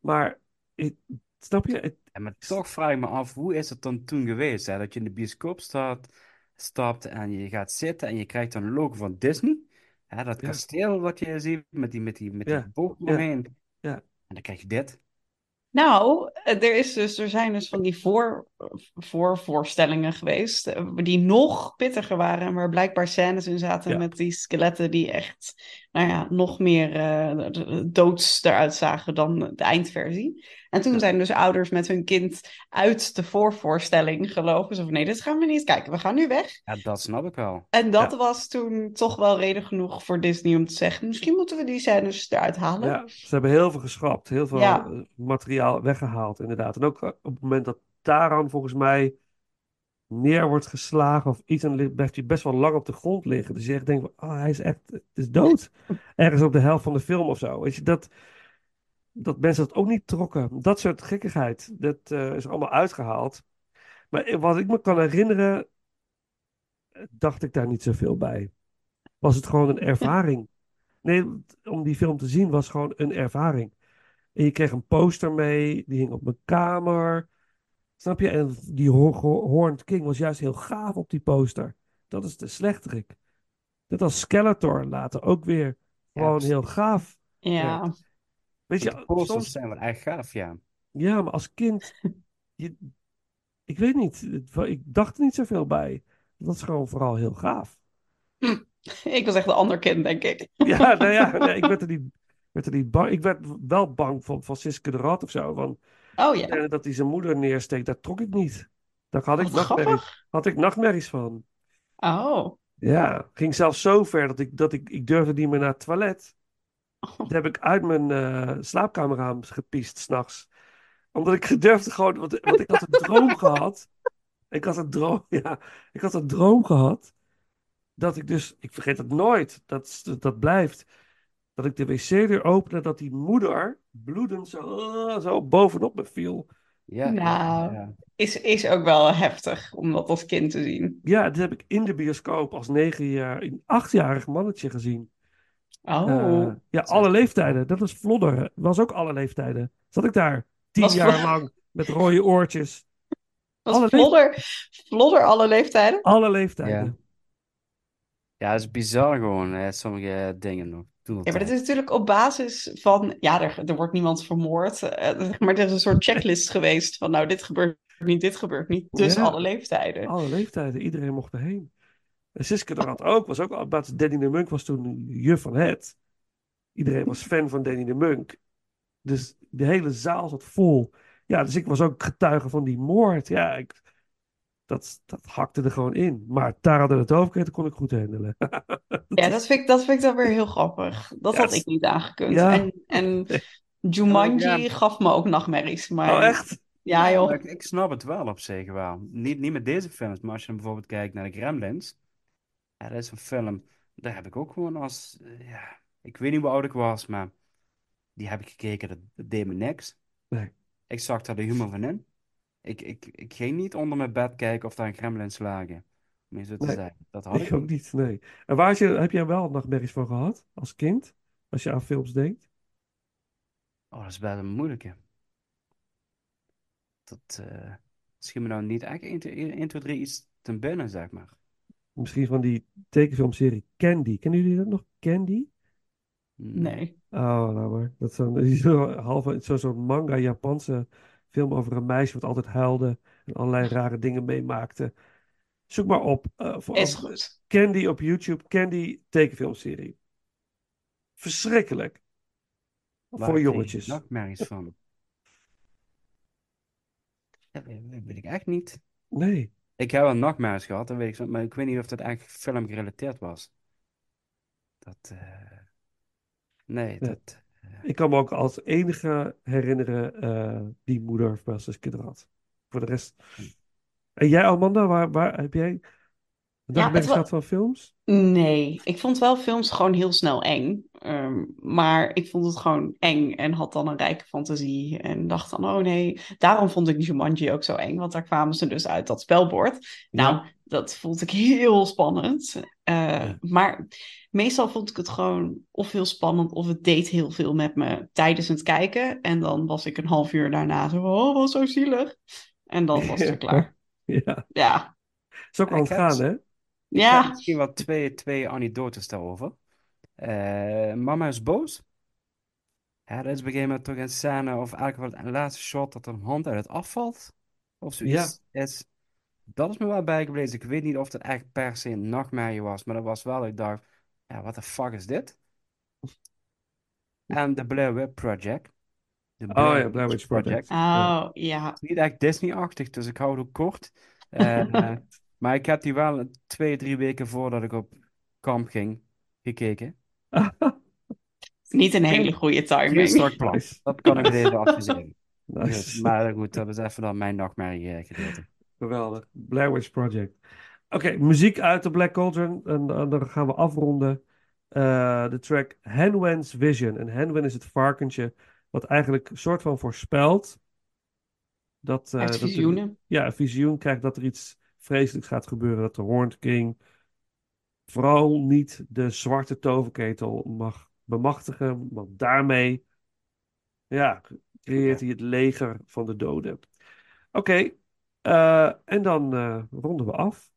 Maar ik, snap je? Het, Ja, maar toch vraag ik me af, hoe is het dan toen geweest? Hè? Dat je in de bioscoop staat, stapt en je gaat zitten en je krijgt dan een logo van Disney. Hè, dat Ja. kasteel wat je ziet met die, met die, met die Ja, boog ja. omheen. Ja. En dan krijg je dit. Nou, eh, er, is dus, er zijn dus van die voor, voorvoorstellingen geweest, eh, die nog pittiger waren en waar blijkbaar scènes in zaten Ja. met die skeletten die echt, nou ja, nog meer d- doods eruit zagen dan de eindversie. En toen zijn dus ouders met hun kind uit de voorvoorstelling gelopen. Zo van, nee, dit gaan we niet kijken, we gaan nu weg. Ja, dat snap ik wel. En dat Ja. was toen toch wel reden genoeg voor Disney om te zeggen, misschien moeten we die scènes eruit halen. ja, ze hebben heel veel geschrapt. Heel veel Ja. eh, materiaal weggehaald, inderdaad. En ook eh, op het moment dat Taran volgens mij neer wordt geslagen of iets, dan li- blijft hij best wel lang op de grond liggen. Dus je echt denkt, van, oh, hij is echt het is dood. Ergens op de helft van de film of zo. Weet je, dat, dat mensen dat ook niet trokken. Dat soort gekkigheid, dat eh, is allemaal uitgehaald. Maar wat ik me kan herinneren, dacht ik daar niet zoveel bij. Was het gewoon een ervaring. Nee, om die film te zien was gewoon een ervaring. En je kreeg een poster mee, die hing op mijn kamer. Snap je? En die Ho- Ho- Horned King was juist heel gaaf op die poster. Dat is de slechterik. Net als Skeletor later ook weer gewoon heel gaaf. Ja. werd. Weet De je, posters soms, zijn wel echt gaaf, ja. ja, maar als kind, je, ik weet niet, ik dacht er niet zoveel bij. Dat is gewoon vooral heel gaaf. Ik was echt een ander kind, denk ik. Ja, nou ja, nee, ik werd er niet, werd er niet bang. Ik werd wel bang van, van Siske de Rat of zo. Van, Oh ja. dat hij zijn moeder neersteekt, daar trok ik niet. Daar had ik, nachtmerries, had ik nachtmerries van. Oh. Ja, ging zelfs zo ver dat ik, dat ik, ik durfde niet meer naar het toilet. Dat heb ik uit mijn eh slaapkamerraam gepiest s'nachts. Omdat ik gedurfde gewoon, want, want ik had een droom gehad. Ik had een droom, ja, ik had een droom gehad. Dat ik dus, ik vergeet het nooit, dat, dat blijft. Dat ik de wc-deur opende, dat die moeder bloedend zo, zo bovenop me viel. Ja, Nou, ja. is, is ook wel heftig om dat als kind te zien. Ja, dit heb ik in de bioscoop als negen jaar, een achtjarig mannetje gezien. Oh, Eh, ja, alle leeftijden. Dat was Vlodder. was ook alle leeftijden. Zat ik daar tien Was jaar lang met rode oortjes. was alle Vlodder, Vlodder alle leeftijden? Alle leeftijden. Ja. Ja, het is bizar gewoon, hè, sommige dingen nog. Ja, maar dat is natuurlijk op basis van, ja, er, er wordt niemand vermoord, eh, maar er is een soort checklist geweest van, nou, dit gebeurt niet, dit gebeurt niet, dus Ja. alle leeftijden. Alle leeftijden. Iedereen mocht erheen. En Siske de ook. Was ook al- Danny de Munk was toen juf van het. Iedereen was fan van Danny de Munk. Dus de hele zaal zat vol. Ja, dus ik was ook getuige van die moord. Ja, ik, dat, dat hakte er gewoon in. Maar Tara de Toverketen kon ik goed handelen. Ja, dat vind ik, dat vind ik dan weer heel grappig. Dat had het- ik niet aangekund. Ja. En, en Jumanji Ja. gaf me ook nachtmerries. Maar... Oh, echt? Ja, joh. Ik, ik snap het wel op zich wel. Niet, niet met deze films, maar als je dan bijvoorbeeld kijkt naar de Gremlins. Ja, dat is een film, daar heb ik ook gewoon als, eh, ja, ik weet niet hoe oud ik was, maar die heb ik gekeken, dat, dat deed me niks. Nee. Ik zag daar de humor van in. Ik, ik, ik ging niet onder mijn bed kijken of daar een Gremlins lagen. Om je zo te Nee, zeggen. Dat had ik Ik ook niet, nee. En waar je, heb jij wel nachtmerries van gehad als kind? Als je aan films denkt? Oh, dat is best een moeilijke. Dat eh schiet me nou niet echt 1, 2, 3 iets ten binnen, zeg maar. Misschien van die tekenfilmserie Candy. Kennen jullie dat nog? Candy? Nee. Oh, nou maar. Dat is zo'n zo, halve, zo, zo'n manga Japanse film over een meisje wat altijd huilde en allerlei rare dingen meemaakte. Zoek maar op. eh, voor, Is goed. Candy op YouTube. Candy tekenfilmserie. Verschrikkelijk. Waar Voor jongetjes. nachtmerries van. Ja, weet, ik echt niet. Nee. Ik heb wel nachtmerries gehad, dat weet ik, zo, maar ik weet niet of dat eigenlijk film gerelateerd was. Dat, eh, nee, Ja. dat, Ik kan me ook als enige herinneren eh, die moeder van Suske had. Voor de rest. En jij, Amanda, waar, waar heb jij nachtmerries wa- gehad van films? Nee, ik vond wel films gewoon heel snel eng. Ehm, maar ik vond het gewoon eng en had dan een rijke fantasie. En dacht dan, oh nee. Daarom vond ik Jumanji ook zo eng. Want daar kwamen ze dus uit dat spelbord. Nou, dat vond ik heel spannend. Eh, Maar meestal vond ik het gewoon of heel spannend of het deed heel veel met me tijdens het kijken. En dan was ik een half uur daarna zo, oh, wat zo zielig. En dan was het weer klaar. Ja. Ja. Ik heb- gaan, hè? Ik Ja. heb misschien wel twee, twee anekdotes daarover. Eh, mama is boos. Ja, dat is op een gegeven moment toch een scène, of eigenlijk wel een laatste shot, dat er een hand uit het afvalt. Of zoiets. Is, dat is me wel bijgebleven. Ik weet niet of dat echt per se een nachtmerrie was, maar dat was wel, ik dacht, ja, wat de fuck is dit? En de Blair Witch Project. De Oh ja, Blair Witch Project. Oh, ja. is niet echt Disney-achtig, dus ik hou het ook kort. Eh, maar ik heb die wel twee, drie weken voordat ik op kamp ging gekeken. Niet een hele goede timing. plan. Dat kan ik het even. Nice. Dus, maar goed, dat is even dan mijn nachtmerrie eh, gedeelte. Geweldig. Blair Witch Project. Oké, muziek uit de Black Cauldron. En, en dan gaan we afronden. Eh, de track Henwen's Vision. En Henwen is het varkentje wat eigenlijk een soort van voorspelt dat, eh, dat er- visioenen. ja, een visioen krijgt dat er iets vreselijks gaat gebeuren. Dat de Horned King vooral niet de zwarte toverketel mag bemachtigen. Want daarmee ja, creëert hij het leger van de doden. Oké, eh, en dan eh, ronden we af.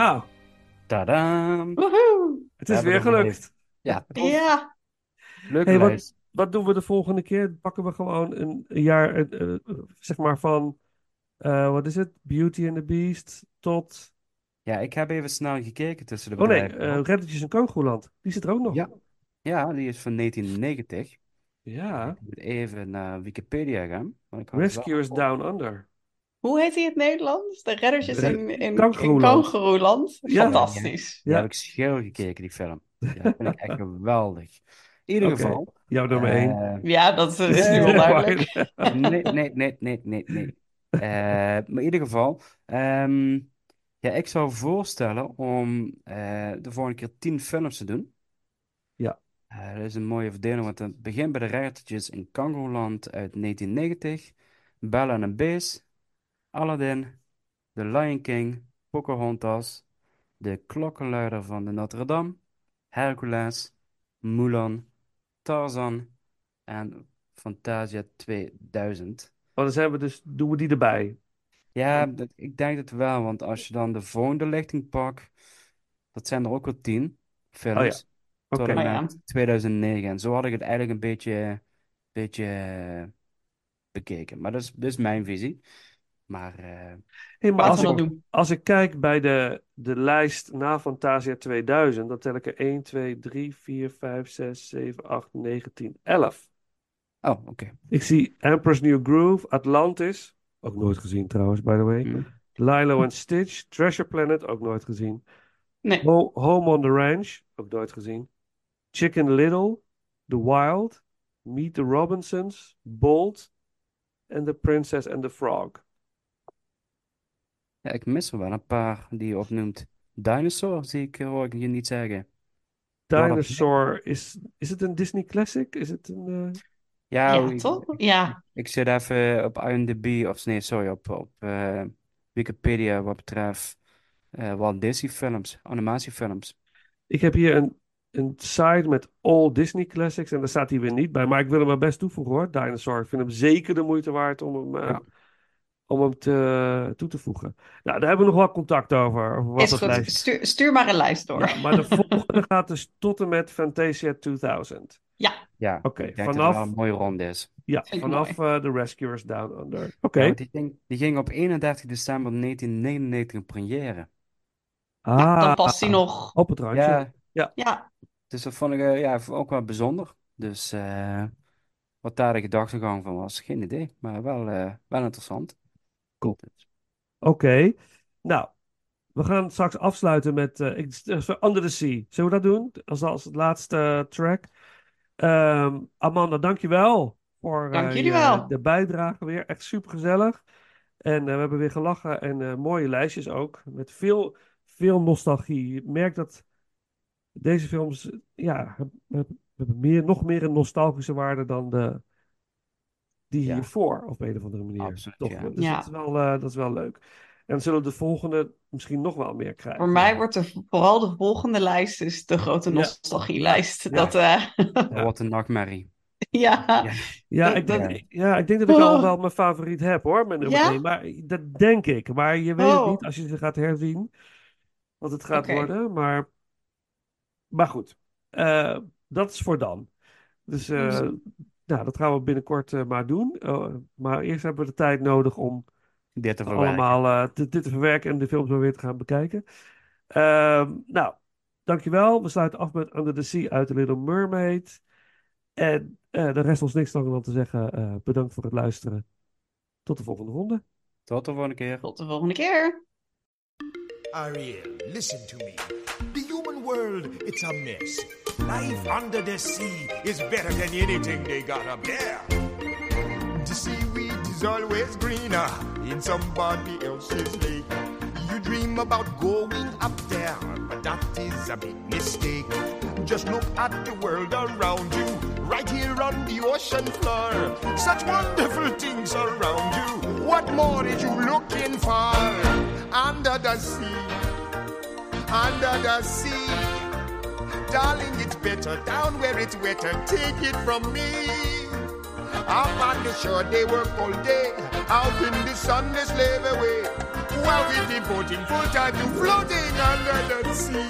Nou, Tadam! Woehoe! het is weer gelukt. Ja, Ja. leuke Hey, wat, wat doen we de volgende keer? Pakken we gewoon een, een jaar, eh, zeg maar van, eh, wat is het? Beauty and the Beast tot... Ja, ik heb even snel gekeken tussen de Oh nee, bedrijven. eh Redditjes in Kangoeland. Die zit er ook nog. Ja. Ja, die is van 1990. Ja. Ik moet even naar Wikipedia gaan. Rescuers. Down Under. Hoe heet hij in het Nederlands? De reddertjes Re- in, in. Ja. Fantastisch. Ja. heb ik scheel gekeken, die film. Ja, dat vind ik echt geweldig. In ieder geval. jouw nummer één. eh, Ja, dat is is nu wel duidelijk. nee, nee, nee, nee, nee, nee. Eh, maar in ieder geval, ehm, ja, ik zou voorstellen om eh, de volgende keer tien films te doen. Ja. Eh, dat is een mooie verdeling, want het begint bij de Rijtertjes in Kangoeland uit 1990, Bella and the Beast, Aladdin, The Lion King, Pocahontas, De Klokkenluider van de Notre Dame, Hercules, Mulan, Tarzan en Fantasia 2000. Oh, dan zijn we dus, doen we die erbij. Ja, dat, ik denk het wel, want als je dan de volgende lichting pakt, dat zijn er ook wel tien films, tot Oké. en Oh ja. met 2009. En zo had ik het eigenlijk een beetje, beetje eh, bekeken. Maar dat is, dat is mijn visie. Maar eh, Hey, maar als ik, dat doen. als ik kijk bij de, de lijst na Fantasia 2000, dan tel ik er 1, 2, 3, 4, 5, 6, 7, 8, 9, 10, 11. oh, oké. Ik zie Emperor's New Groove, Atlantis, ook nooit gezien trouwens, by the way. Hm. Lilo and Stitch, Treasure Planet, ook nooit gezien. Nee. Ho- Home on the Ranch, ook nooit gezien. Chicken Little, The Wild, Meet the Robinsons, Bolt en The Princess and the Frog. Ja, ik mis er wel een paar die je opnoemt. Dinosaur zie ik, hoor ik je niet zeggen. Dinosaur, is, is het een Disney classic? Is het een... eh, Ja, Ja, ik, toch? Ja. ik zit even op IMDb, of nee, sorry, op, op eh, Wikipedia wat betreft eh Walt Disney films, animatiefilms. Ik heb hier een, een site met all Disney classics en daar staat hij weer niet bij. Maar ik wil hem maar best toevoegen hoor, Dinosaur. Ik vind hem zeker de moeite waard om hem, eh, Ja. Om hem te, toe te voegen. Nou, daar hebben we nog wel contact over, over wat Is goed. lijst... Stuur, stuur maar een lijst door. Ja, maar de volgende gaat dus tot en met Fantasia 2000. Ja, Ja, Oké, dat het vanaf- wel een mooie ronde is. Ja, vanaf eh, The Rescuers Down Under. Oké. Ja, want die ging, die ging op 31 december 1999 in première. Ah, dan past hij nog. op het randje. Ja, Ja. Ja, dus dat vond ik eh, ja, ook wel bijzonder. Dus eh, wat daar de gedachtegang van was, geen idee. Maar wel, eh, wel interessant. Cool. Oké. Nou, we gaan straks afsluiten met eh, Under the Sea. Zullen we dat doen? Als, als het laatste eh, track. Ehm, Amanda, dankjewel voor Dank jullie je- wel. de bijdrage weer. Echt super gezellig. En we hebben weer gelachen en mooie lijstjes ook. Met veel, veel nostalgie. Je merkt dat deze films, ja, hebben, hebben meer, nog meer een nostalgische waarde dan de, die Ja. hiervoor, op een of andere manier. Absoluut, Toch? ja. Dus Ja. dat is wel, eh, dat is wel leuk. En dan zullen we de volgende misschien nog wel meer krijgen. voor mij wordt de, vooral de volgende lijst is de grote nostalgielijst. Ja. Dat, eh, dat wordt een nachtmerrie. ja. Ja. Ik denk, dat- ik- ja, ik denk dat ik al Oh. wel mijn favoriet heb hoor, mijn nummer Ja? één. Maar dat denk ik. Maar je weet het Oh. niet als je ze gaat herzien wat het gaat worden. Maar, maar goed, Eh, dat is voor dan. Dus eh, Dus- nou, dat gaan we binnenkort eh, maar doen. Eh, maar eerst hebben we de tijd nodig om Dit te verwerken. allemaal eh, te- dit te verwerken en de films weer te gaan bekijken. Ehm, nou, dankjewel. We sluiten af met Under the Sea uit The Little Mermaid. En eh de rest ons niks langer dan te zeggen. eh, bedankt voor het luisteren. Tot de volgende ronde. Tot de volgende keer. Tot de volgende keer. Ariel, listen to me. Human world, it's a mess. Life under the sea is better than anything they got up there. The seaweed is always greener in somebody else's lake. You dream about going up there, but that is a big mistake. Just look at the world around you, right here on the ocean floor. Such wonderful things around you. What more is you looking for? Under the sea, under the sea. Darling, it's better down where it's wetter. Take it from me. Up on the shore, they work all day. Out in the sun, they slave away. while we're devoting full time to floating under the sea.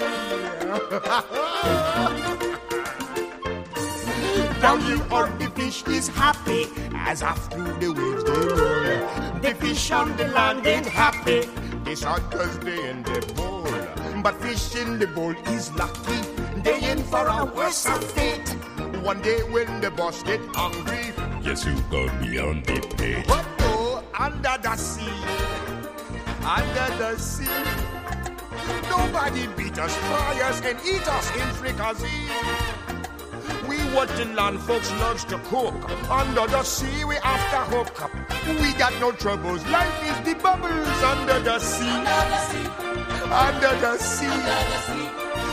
Down here on the fish is happy as after the waves they roll. The fish on the land ain't happy. Hot cause they in the bowl. But fish in the bowl is lucky. They in for a worse of fate. One day when the boss get hungry, yes, you gonna be on the plate? what oh, under the sea, under the sea. Nobody beat us, fry us, and eat us in fricassee. We what the land folks loves to cook. Under the sea, we after hook up. We got no troubles. Life is the bubbles under the sea. Under the sea.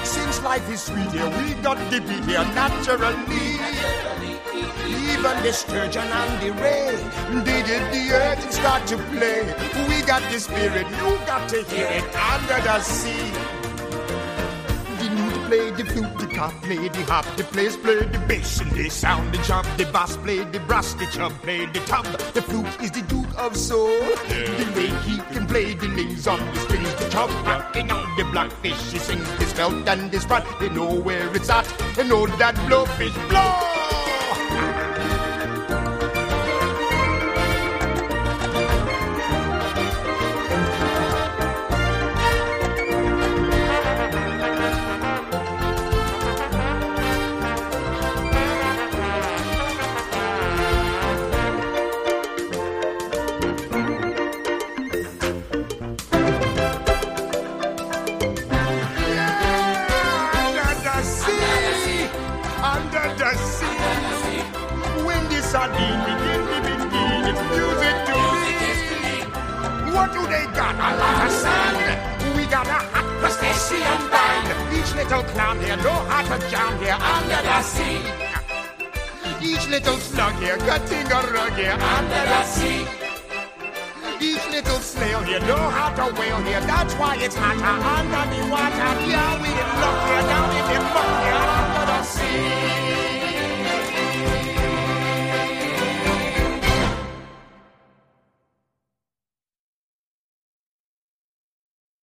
Since life is sweet here, we got the beat here naturally. Even the sturgeon and the ray, they did the earth start to play. We got the spirit, you got to hear it under the sea. The play the flute, the cop play the hop, the players play the bass and they sound the jump. The bass play the brass, the chub play the tub. The flute is the duke of soul. The way he can play the names on the strings, the chub rocking on the blackfish. He sings his belt and his front. They know where it's at. They know that blowfish blow. To begin, it's music to me. What do they got? A lot of sand. We got a hot crustacean band. Each little clown here know how to jam here under the sea. Each little slug here cutting a rug here under the sea. Each little snail here know how to whale here. That's why it's hotter under the water. Yeah, we in luck here down in the muck here under the sea.